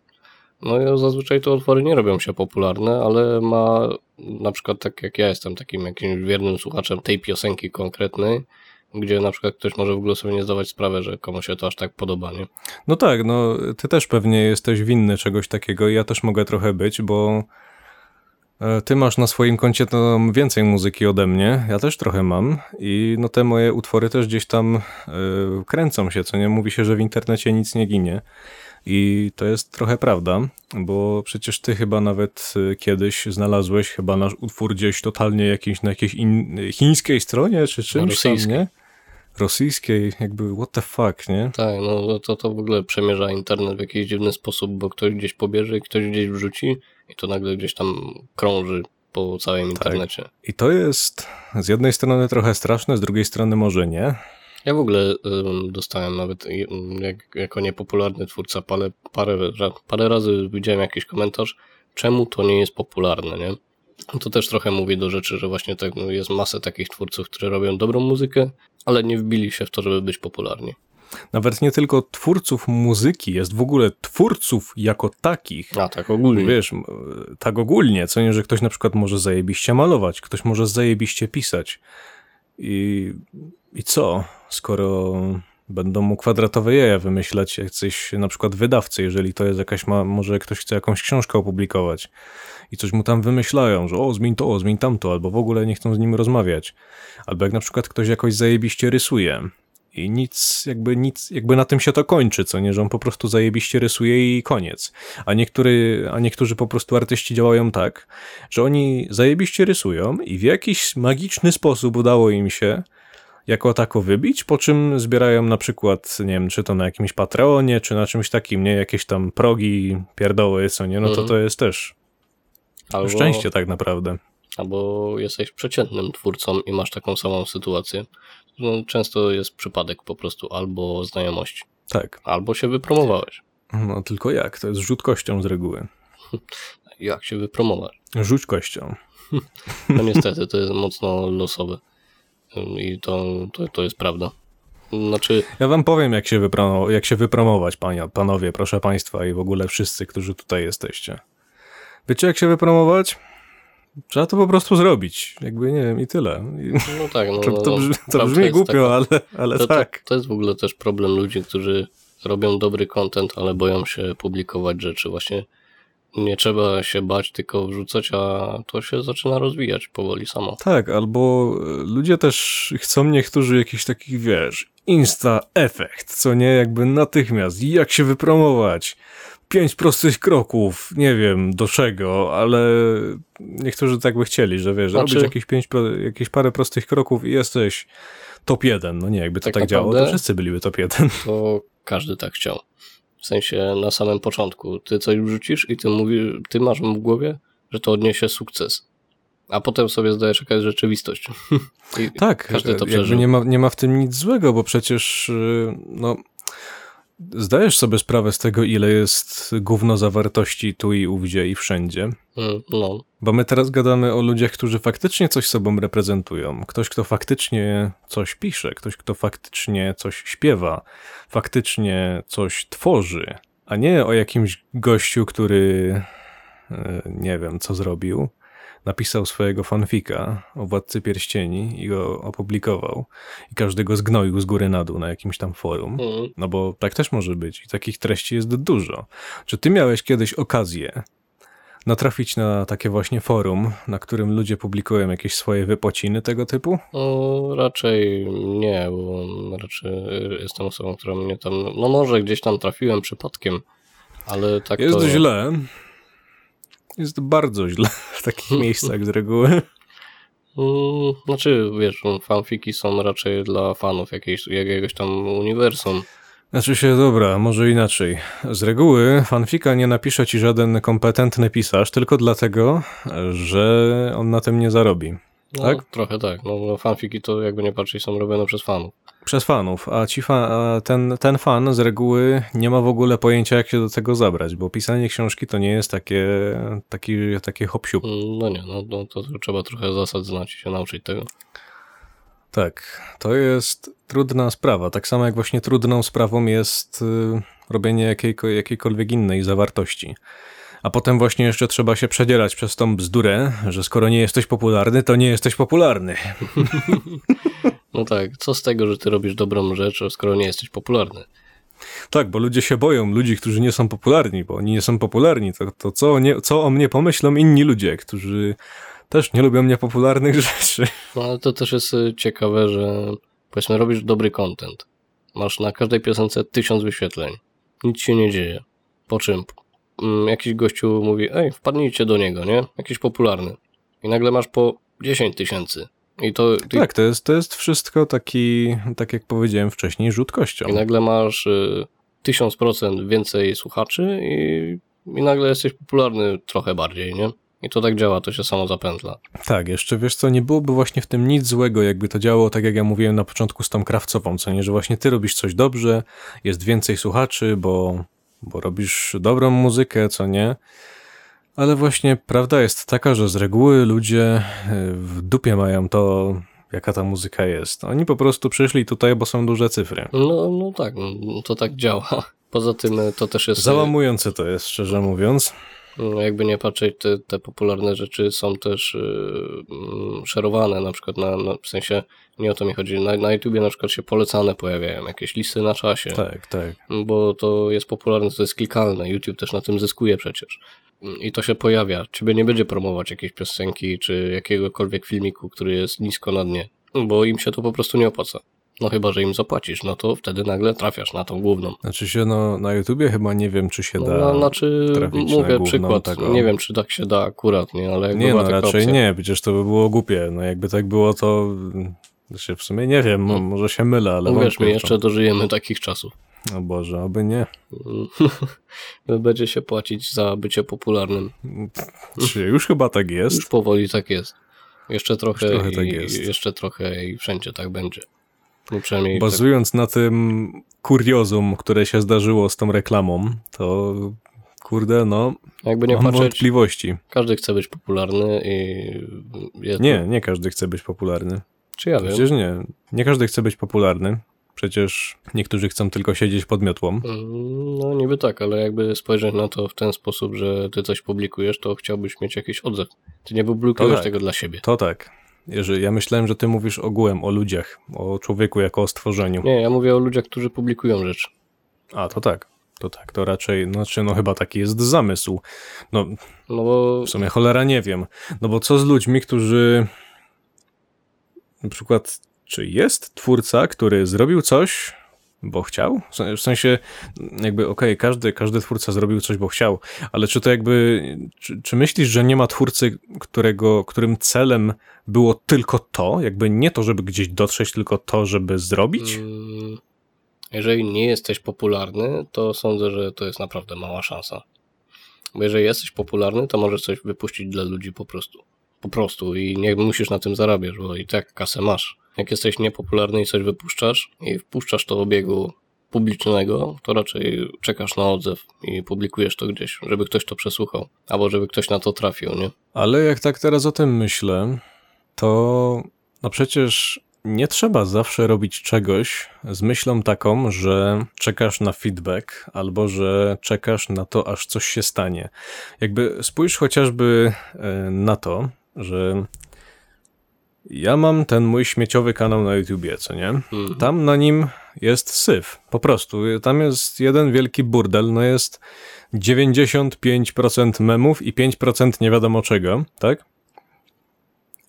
No ja zazwyczaj te utwory nie robią się popularne, ale ma na przykład tak jak ja jestem takim jakimś wiernym słuchaczem tej piosenki konkretnej, gdzie na przykład ktoś może w ogóle sobie nie zdawać sprawy, że komuś się to aż tak podoba, nie? No tak, no ty też pewnie jesteś winny czegoś takiego i ja też mogę trochę być, bo e, ty masz na swoim koncie to więcej muzyki ode mnie, ja też trochę mam i no te moje utwory też gdzieś tam e, kręcą się, co nie? Mówi się, że w internecie nic nie ginie. I to jest trochę prawda, bo przecież ty chyba nawet e, kiedyś znalazłeś chyba nasz utwór gdzieś totalnie jakiś na jakiejś in, chińskiej stronie czy czymś tam, rosyjskiej. nie? Rosyjskiej, jakby what the fuck, nie? Tak, no to, to w ogóle przemierza internet w jakiś dziwny sposób, bo ktoś gdzieś pobierze i ktoś gdzieś wrzuci i to nagle gdzieś tam krąży po całym internecie. I to jest z jednej strony trochę straszne, z drugiej strony może nie. Ja w ogóle ym, dostałem nawet y, jak, jako niepopularny twórca parę, parę, parę razy widziałem jakiś komentarz, czemu to nie jest popularne, nie? To też trochę mówi do rzeczy, że właśnie tak, no, jest masę takich twórców, którzy robią dobrą muzykę, ale nie wbili się w to, żeby być popularni. Nawet nie tylko twórców muzyki, jest w ogóle twórców jako takich. A tak ogólnie. Wiesz, m, tak ogólnie, co nie, że ktoś na przykład może zajebiście malować, ktoś może zajebiście pisać. I, i co, skoro będą mu kwadratowe jaja wymyślać jacyś na przykład wydawcy, jeżeli to jest jakaś, ma, może ktoś chce jakąś książkę opublikować i coś mu tam wymyślają, że o, zmień to, o, zmień tamto, albo w ogóle nie chcą z nim rozmawiać. Albo jak na przykład ktoś jakoś zajebiście rysuje i nic, jakby nic, jakby na tym się to kończy, co nie, że on po prostu zajebiście rysuje i koniec. A, niektóry, a niektórzy po prostu artyści działają tak, że oni zajebiście rysują i w jakiś magiczny sposób udało im się jako tako wybić, po czym zbierają na przykład, nie wiem, czy to na jakimś Patreonie, czy na czymś takim, nie, jakieś tam progi, pierdoły, co nie, no to Mhm. to jest też Albo, szczęście tak naprawdę. albo jesteś przeciętnym twórcą i masz taką samą sytuację. No, często jest przypadek po prostu albo znajomości, Tak, albo się wypromowałeś. no tylko jak, to jest rzut kością z reguły. [laughs] Jak się wypromować? Rzuć kością. No niestety, to jest mocno losowe. I to, to, to jest prawda. Znaczy, Ja wam powiem, jak się, wypromo- jak się wypromować, pania, panowie, proszę państwa i w ogóle wszyscy, którzy tutaj jesteście. Wiecie, jak się wypromować? Trzeba to po prostu zrobić. Jakby, nie wiem, i tyle. I no tak, no, [laughs] to, no, to, no, brzmi, to brzmi głupio, taka- ale, ale to, tak. to, to jest w ogóle też problem ludzi, którzy robią dobry content, ale boją się publikować rzeczy. Właśnie nie trzeba się bać, tylko wrzucać, a to się zaczyna rozwijać powoli samo. Tak, albo e, ludzie też chcą niektórzy jakiś takich, wiesz, insta-efekt, co nie, jakby natychmiast, jak się wypromować, pięć prostych kroków, nie wiem do czego, ale niektórzy tak by chcieli, że wiesz, Znaczy- robić jakieś, pięć, jakieś parę prostych kroków i jesteś top jeden, no nie, jakby to tak, Tak działało, to wszyscy byliby top jeden. To każdy tak chciał. W sensie na samym początku. Ty coś wrzucisz i ty mówisz, ty masz w głowie, że to odniesie sukces. A potem sobie zdajesz, jaka jest rzeczywistość. [laughs] I Tak, Każdy to przeżył. nie ma, nie ma w tym nic złego, bo przecież y, no, zdajesz sobie sprawę z tego, ile jest gówno zawartości tu i ówdzie i wszędzie. Mm, No, Bo my teraz gadamy o ludziach, którzy faktycznie coś sobą reprezentują. Ktoś, kto faktycznie coś pisze, ktoś, kto faktycznie coś śpiewa, faktycznie coś tworzy, a nie o jakimś gościu, który e, nie wiem, co zrobił. Napisał swojego fanfika o Władcy Pierścieni i go opublikował. I każdy go zgnoił z góry na dół na jakimś tam forum. mm, No bo tak też może być i takich treści jest dużo. Czy ty miałeś kiedyś okazję natrafić na takie właśnie forum, na którym ludzie publikują jakieś swoje wypociny tego typu? no raczej nie, bo raczej jestem osobą, która mnie tam, no może gdzieś tam trafiłem przypadkiem, ale tak Jest to... źle. Jest bardzo źle w takich [laughs] miejscach z reguły. Mm, Znaczy, wiesz, fanfiki są raczej dla fanów jakiejś, jakiegoś tam uniwersum. Znaczy się, dobra, może inaczej. Z reguły fanfika nie napisze ci żaden kompetentny pisarz, tylko dlatego, że on na tym nie zarobi. No, Tak? Trochę tak. No, no fanfiki to jakby nie patrzeć są robione przez fanów. Przez fanów, a, ci a ten, ten fan z reguły nie ma w ogóle pojęcia, jak się do tego zabrać, bo pisanie książki to nie jest takie, taki, takie hop Mm, No nie, no, no to, trzeba trochę zasad znać i się nauczyć tego. Tak, to jest trudna sprawa. Tak samo jak właśnie trudną sprawą jest y, robienie jakiejko, jakiejkolwiek innej zawartości. A potem właśnie jeszcze trzeba się przedzierać przez tą bzdurę, że skoro nie jesteś popularny, to nie jesteś popularny. [laughs] No tak, co z tego, że ty robisz dobrą rzecz, skoro nie jesteś popularny? Tak, bo ludzie się boją, ludzi, którzy nie są popularni, bo oni nie są popularni. To, to co, o nie, co o mnie pomyślą inni ludzie, którzy też nie lubią niepopularnych [laughs] rzeczy. No ale to też jest y, ciekawe, że powiedzmy robisz dobry content. Masz na każdej piosence tysiąc wyświetleń. Nic się nie dzieje. Po czym jakiś gościu mówi, ej, wpadnijcie do niego, nie? Jakiś popularny. I nagle masz po 10 tysięcy. I to Tak, to jest, to jest wszystko taki, tak jak powiedziałem wcześniej, rzut kością. i nagle masz y, 1000% więcej słuchaczy i, i nagle jesteś popularny trochę bardziej, nie? I to tak działa, to się samo zapętla. Tak, jeszcze wiesz co, nie byłoby właśnie w tym nic złego, jakby to działało tak jak ja mówiłem na początku z tą krawcową, co nie, że właśnie ty robisz coś dobrze, jest więcej słuchaczy, bo, bo robisz dobrą muzykę, co nie. Ale właśnie prawda jest taka, że z reguły ludzie y, w dupie mają to, jaka ta muzyka jest. Oni po prostu przyszli tutaj, bo są duże cyfry. No, no tak, no, to tak działa. Poza tym y, to też jest... y, Załamujące to jest, szczerze mówiąc. No, jakby nie patrzeć, te, te popularne rzeczy są też yy, szerowane, na przykład na, na, w sensie, nie o to mi chodzi, na, na YouTubie na przykład się polecane pojawiają, jakieś listy na czasie, Tak, tak. bo to jest popularne, to jest klikalne, YouTube też na tym zyskuje przecież. I to się pojawia, ciebie nie będzie promować jakiejś piosenki, czy jakiegokolwiek filmiku, który jest nisko na dnie, bo im się to po prostu nie opłaca. No chyba, że im zapłacisz, no to wtedy nagle trafiasz na tą główną. Znaczy się, no, na YouTubie chyba nie wiem, czy się da. No, znaczy, mówię przykład, nie wiem, czy tak się da akurat, nie, ale Nie, no raczej opcja. nie, przecież to by było głupie. No jakby tak było, to się w sumie nie wiem, mo- może się mylę, ale Uwierz mi, jeszcze dożyjemy takich czasów. O Boże, oby nie. [laughs] Będzie się płacić za bycie popularnym. Czy już chyba tak jest? Już powoli tak jest. Jeszcze trochę, trochę i, tak jest. jeszcze trochę i wszędzie tak będzie. No tak, Bazując na tym kuriozum, które się zdarzyło z tą reklamą, to kurde, no, jakby nie mam patrzeć, wątpliwości. każdy chce być popularny i Nie, nie każdy chce być popularny. Czy ja wiem? Przecież nie. Nie każdy chce być popularny. Przecież niektórzy chcą tylko siedzieć pod miotłą. Mm, No niby tak, ale jakby spojrzeć na to w ten sposób, że ty coś publikujesz, to chciałbyś mieć jakiś odzew. Ty nie publikujesz tak. tego dla siebie. To tak. Jeżeli, ja myślałem, że ty mówisz ogółem o ludziach, o człowieku jako o stworzeniu. Nie, ja mówię o ludziach, którzy publikują rzeczy. A, to tak. To tak, to raczej, znaczy, no chyba taki jest zamysł. No, No bo w sumie cholera nie wiem. No bo co z ludźmi, którzy na przykład, czy jest twórca, który zrobił coś, bo chciał? W sen- W sensie, jakby, okej, każdy, każdy twórca zrobił coś, bo chciał, ale czy to jakby, czy, czy myślisz, że nie ma twórcy, którego, którym celem było tylko to, jakby nie to, żeby gdzieś dotrzeć, tylko to, żeby zrobić? Mm, Jeżeli nie jesteś popularny, to sądzę, że to jest naprawdę mała szansa. Bo jeżeli jesteś popularny, to możesz coś wypuścić dla ludzi po prostu. Po prostu i nie musisz na tym zarabiać, bo i tak kasę masz. Jak jesteś niepopularny i coś wypuszczasz i wpuszczasz to obiegu publicznego, to raczej czekasz na odzew i publikujesz to gdzieś, żeby ktoś to przesłuchał, albo żeby ktoś na to trafił, nie? Ale jak tak teraz o tym myślę, to no przecież nie trzeba zawsze robić czegoś z myślą taką, że czekasz na feedback albo że czekasz na to, aż coś się stanie. Jakby spójrz chociażby e, na to, że ja mam ten mój śmieciowy kanał na YouTubie, co nie? Mhm. Tam na nim jest syf. Po prostu. Tam jest jeden wielki burdel. No jest 95% memów i 5% nie wiadomo czego, tak?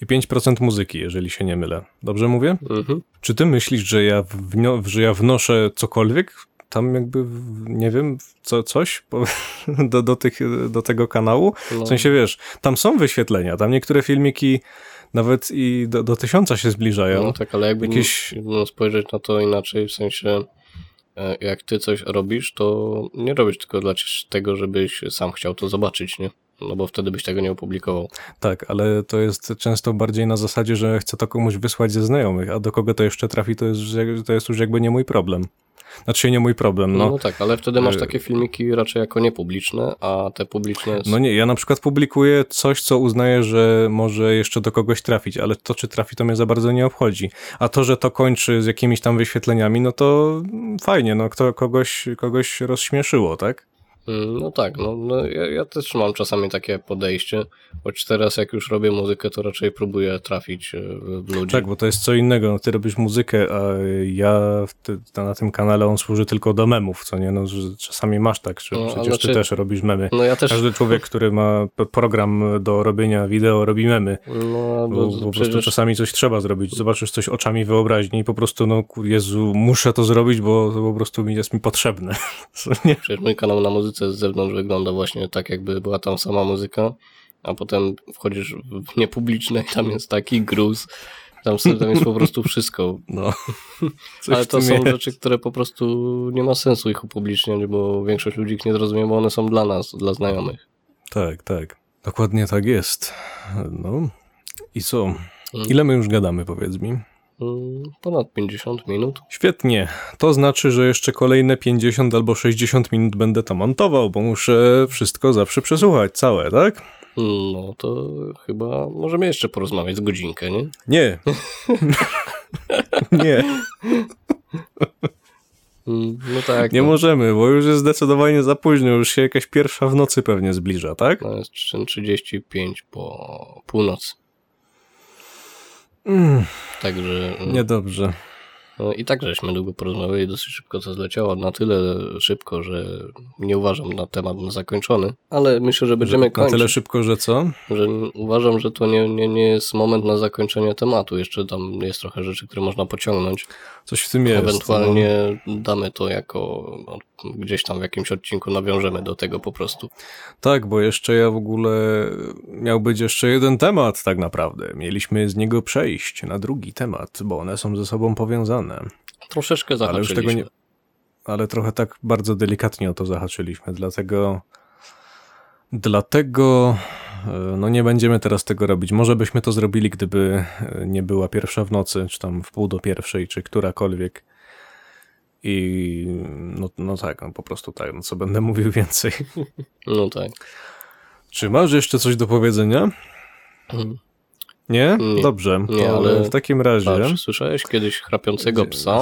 I 5% muzyki, jeżeli się nie mylę. Dobrze mówię? Mhm. Czy ty myślisz, że ja, że ja wnoszę cokolwiek? Tam jakby, nie wiem, co, coś [laughs] do, do, tych, do tego kanału? No. W sensie, wiesz, tam są wyświetlenia, tam niektóre filmiki nawet i do, do tysiąca się zbliżają. No tak, ale jakby Jakieś- no, spojrzeć na to inaczej, w sensie e, jak ty coś robisz, to nie robisz tylko dla tego, żebyś sam chciał to zobaczyć, nie? No bo wtedy byś tego nie opublikował. Tak, ale to jest często bardziej na zasadzie, że chcę to komuś wysłać ze znajomych, a do kogo to jeszcze trafi, to jest, to jest już jakby nie mój problem. Znaczy nie mój problem, No, no. tak, ale wtedy masz Y- takie filmiki raczej jako niepubliczne, a te publiczne... No nie, ja na przykład publikuję coś, co uznaję, że może jeszcze do kogoś trafić, ale to, czy trafi, to mnie za bardzo nie obchodzi. A to, że to kończy z jakimiś tam wyświetleniami, no to fajnie, no kto kogoś, kogoś rozśmieszyło, tak? Mm, No tak, no, no ja, ja też mam czasami takie podejście, choć teraz jak już robię muzykę, to raczej próbuję trafić e, w ludzi. Tak, bo to jest co innego. No, ty robisz muzykę, a ja ty, na tym kanale on służy tylko do memów, co nie? No, czasami masz tak, że No, przecież ty czy- też robisz memy. No ja też, Każdy człowiek, który ma program do robienia wideo, robi memy. no Bo, bo bo po prostu przecież, czasami coś trzeba zrobić. Zobaczysz coś oczami wyobraźni i po prostu, no Jezu, muszę to zrobić, bo to po prostu mi jest mi potrzebne. [laughs] Nie? przecież mój kanał na muzyce z zewnątrz wygląda właśnie tak, jakby była tam sama muzyka, a potem wchodzisz w niepubliczne i tam jest taki gruz, tam, tam jest po prostu wszystko. [laughs] No. Ale to są jest. rzeczy, które po prostu nie ma sensu ich upubliczniać, bo większość ludzi ich nie zrozumie, bo one są dla nas, dla znajomych. Tak, tak. Dokładnie tak jest. No. I co? Mm. Ile my już gadamy, powiedz mi? Mm, Ponad 50 minut. Świetnie. To znaczy, że jeszcze kolejne 50 albo 60 minut będę to montował, bo muszę wszystko zawsze przesłuchać, całe, tak? No to chyba możemy jeszcze porozmawiać z godzinkę, nie? Nie. [laughs] nie, Mm, No tak. nie no, możemy, bo już jest zdecydowanie za późno, już się jakaś pierwsza w nocy pewnie zbliża, tak? no jest 35 po północy. Mm, Także mm, niedobrze. no i tak żeśmy długo porozmawiali, dosyć szybko to zleciało, na tyle szybko, że nie uważam na temat na zakończony, ale myślę, że będziemy Na kończyć. tyle szybko, że co? że uważam, że to nie, nie, nie jest moment na zakończenie tematu. Jeszcze tam jest trochę rzeczy, które można pociągnąć. Coś w tym jest. no. Ewentualnie damy to jako no, gdzieś tam w jakimś odcinku nawiążemy do tego po prostu. Tak, bo jeszcze ja w ogóle miał być jeszcze jeden temat tak naprawdę. Mieliśmy z niego przejść na drugi temat, bo one są ze sobą powiązane. Troszeczkę Ale już zahaczyliśmy. tego nie. Ale trochę tak bardzo delikatnie o to zahaczyliśmy, dlatego. Dlatego. E, No nie będziemy teraz tego robić. Może byśmy to zrobili, gdyby e, nie była pierwsza w nocy, czy tam w pół do pierwszej, czy którakolwiek. I no, no tak, no po prostu tak, no co będę [laughs] mówił więcej. No tak. Czy masz jeszcze coś do powiedzenia? Mhm. Nie? Nie. Dobrze. Nie, ale w takim razie. Patrz, słyszałeś kiedyś chrapiącego psa?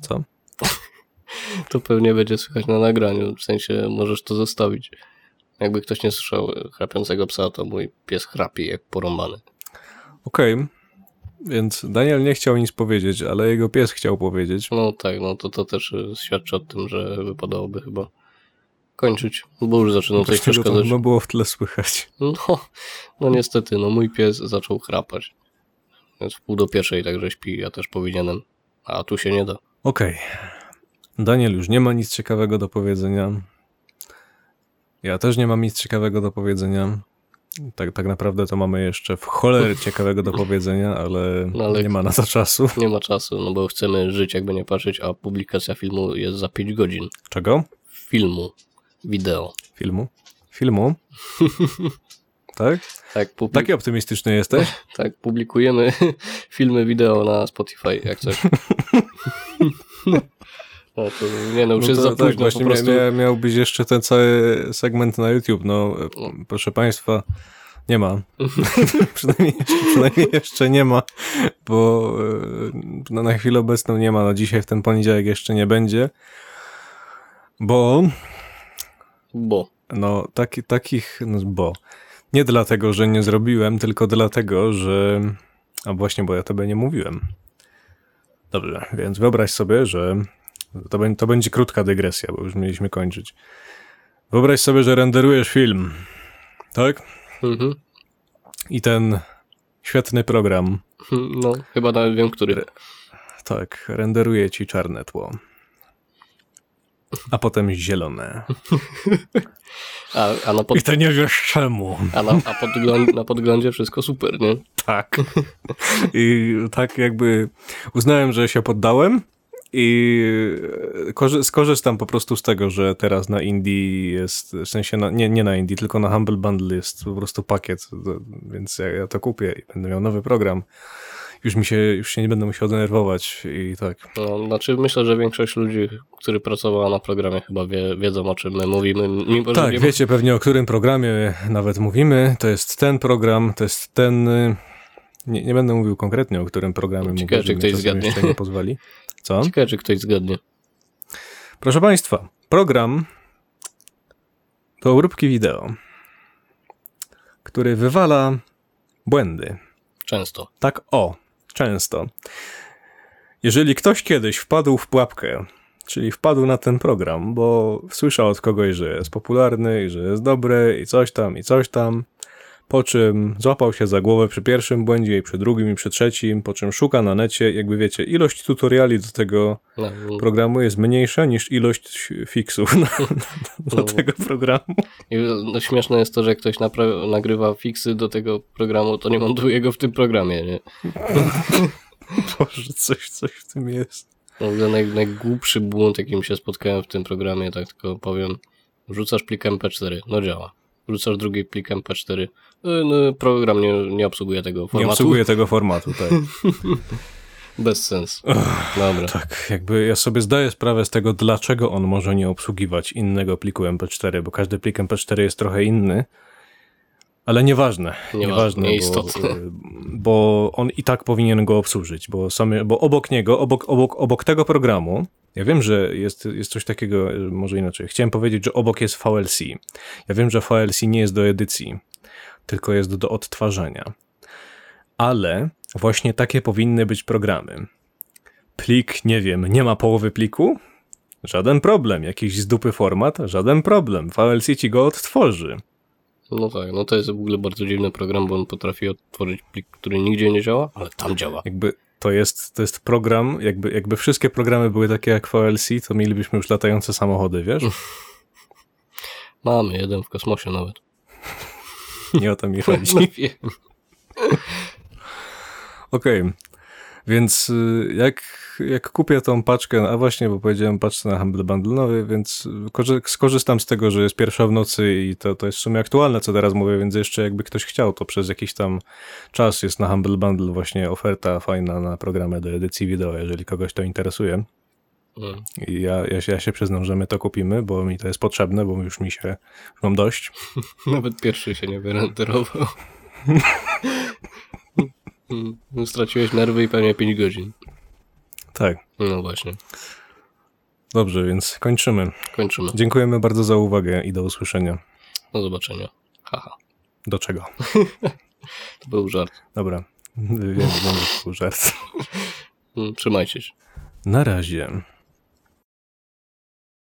Co? To pewnie będzie słychać na nagraniu. W sensie możesz to zostawić. Jakby ktoś nie słyszał chrapiącego psa, to mój pies chrapi jak porąbany. Okej. Więc Daniel nie chciał nic powiedzieć, ale jego pies chciał powiedzieć. No tak, no to to też świadczy o tym, że wypadałoby chyba kończyć, bo już zaczynam coś przeszkadzać. chyba było w tle słychać. No, no niestety, no mój pies zaczął chrapać. Jest w pół do pierwszej, także śpi, ja też powinienem. A tu się nie da. Okej. Daniel już nie ma nic ciekawego do powiedzenia. Ja też nie mam nic ciekawego do powiedzenia. Tak, tak naprawdę to mamy jeszcze w cholerę ciekawego do powiedzenia, ale, No ale- nie ma na to czasu. Nie ma czasu, no bo chcemy żyć jakby nie patrzeć, a publikacja filmu jest za 5 godzin. Czego? Filmu, wideo. Filmu? Filmu? [laughs] tak? Tak, publi- Taki optymistyczny jesteś? [laughs] tak publikujemy [laughs] filmy wideo na Spotify, jak coś. No to nie no, już jest to za późno właśnie po prostu. mia- miałbyś jeszcze ten cały segment na YouTube. No, proszę Państwa, nie ma. [laughs] [laughs] przynajmniej, jeszcze, przynajmniej jeszcze nie ma, bo e, no, na chwilę obecną nie ma. No, dzisiaj w ten poniedziałek jeszcze nie będzie, bo Bo. no, taki, takich, no, bo nie dlatego, że nie zrobiłem, tylko dlatego, że a właśnie, bo ja tobie nie mówiłem. Dobrze, więc wyobraź sobie, że to, to będzie krótka dygresja, bo już mieliśmy kończyć. Wyobraź sobie, że renderujesz film, tak? Mhm. I ten świetny program, [laughs] No, chyba nawet wiem, który. tak, renderuje ci czarne tło. A potem zielone. [laughs] A, a, na, pod, I ty nie wiesz czemu. a na, a podgląd, na podglądzie wszystko super, nie? Tak. I tak jakby uznałem, że się poddałem i korzy- skorzystam po prostu z tego, że teraz na Indie jest, w sensie na, nie, nie na Indie, tylko na Humble Bundle jest po prostu pakiet, więc ja, ja to kupię i będę miał nowy program. już mi się, już się nie będę musiał denerwować i tak. No, znaczy myślę, że większość ludzi, który pracowała na programie chyba wie, wiedzą o czym my mówimy, mimo Tak, nie wiecie pewnie o którym programie nawet mówimy. To jest ten program, to jest ten... Nie, nie będę mówił konkretnie o którym programie mówię, Ciekawe, czy żeby mi ktoś zgadnie. nie pozwoli. [laughs] Co? Ciekawe, czy ktoś zgadnie. Proszę Państwa, program to obróbki wideo, który wywala błędy. Często. Tak o, często. Jeżeli ktoś kiedyś wpadł w pułapkę, czyli wpadł na ten program, bo słyszał od kogoś, że jest popularny i że jest dobry i coś tam, i coś tam, po czym złapał się za głowę przy pierwszym błędzie i przy drugim i przy trzecim, po czym szuka na necie, jakby wiecie, ilość tutoriali do tego No, programu jest mniejsza niż ilość na, [laughs] na, No. do tego programu. I no, śmieszne jest to, że ktoś nagrywa fiksy do tego programu, to nie montuje go w tym programie, nie? [laughs] Boże, coś, coś w tym jest. Ogóle naj, najgłupszy błąd, jakim się spotkałem w tym programie, tak tylko powiem, wrzucasz plik MP4, no działa. Wrzucasz drugi plik MP4, y, no, program nie, nie obsługuje tego formatu. Nie obsługuje tego formatu, tak. [laughs] Bez sensu. Dobra. Tak, jakby ja sobie zdaję sprawę z tego, dlaczego on może nie obsługiwać innego pliku MP4, bo każdy plik MP4 jest trochę inny, ale nieważne, Nieważne, nieważne, bo, nieistotne. bo on i tak powinien go obsłużyć, bo, same, bo obok niego, obok, obok, obok tego programu, ja wiem, że jest, jest coś takiego, e, może inaczej, chciałem powiedzieć, że obok jest VLC. Ja wiem, że VLC nie jest do edycji, tylko jest do odtwarzania. Ale właśnie takie powinny być programy. Plik, nie wiem, nie ma połowy pliku? Żaden problem. Jakiś z dupy format? Żaden problem. VLC ci go odtworzy. No tak, no to jest w ogóle bardzo dziwny program, bo on potrafi otworzyć plik, który nigdzie nie działa, ale tam działa. Jakby to jest, to jest program, jakby, jakby wszystkie programy były takie jak VLC, to mielibyśmy już latające samochody, wiesz? [laughs] Mamy jeden w kosmosie nawet. [laughs] Nie o to mi [laughs] chodzi. No wiem. [laughs] Okej. Więc y, jak, jak kupię tą paczkę, a właśnie, bo powiedziałem paczce na Humble Bundle nowy, więc y, korzy- skorzystam z tego, że jest pierwsza w nocy i to, to jest w sumie aktualne, co teraz mówię, więc jeszcze jakby ktoś chciał, to przez jakiś tam czas jest na Humble Bundle właśnie oferta fajna na programy do edycji wideo, jeżeli kogoś to interesuje. Mm. I ja, ja, się, ja się przyznam, że my to kupimy, bo mi to jest potrzebne, bo już mi się, już mam dość. [laughs] Nawet pierwszy się nie wyrenderował. [laughs] Mm, Straciłeś nerwy i pewnie 5 godzin. Tak, No właśnie, dobrze, więc kończymy. kończymy. Dziękujemy bardzo za uwagę i do usłyszenia. Do zobaczenia. Haha, Do czego? [laughs] to był żart. Dobra, wiem, wiem, że to był żart. Mm, Trzymajcie się. Na razie.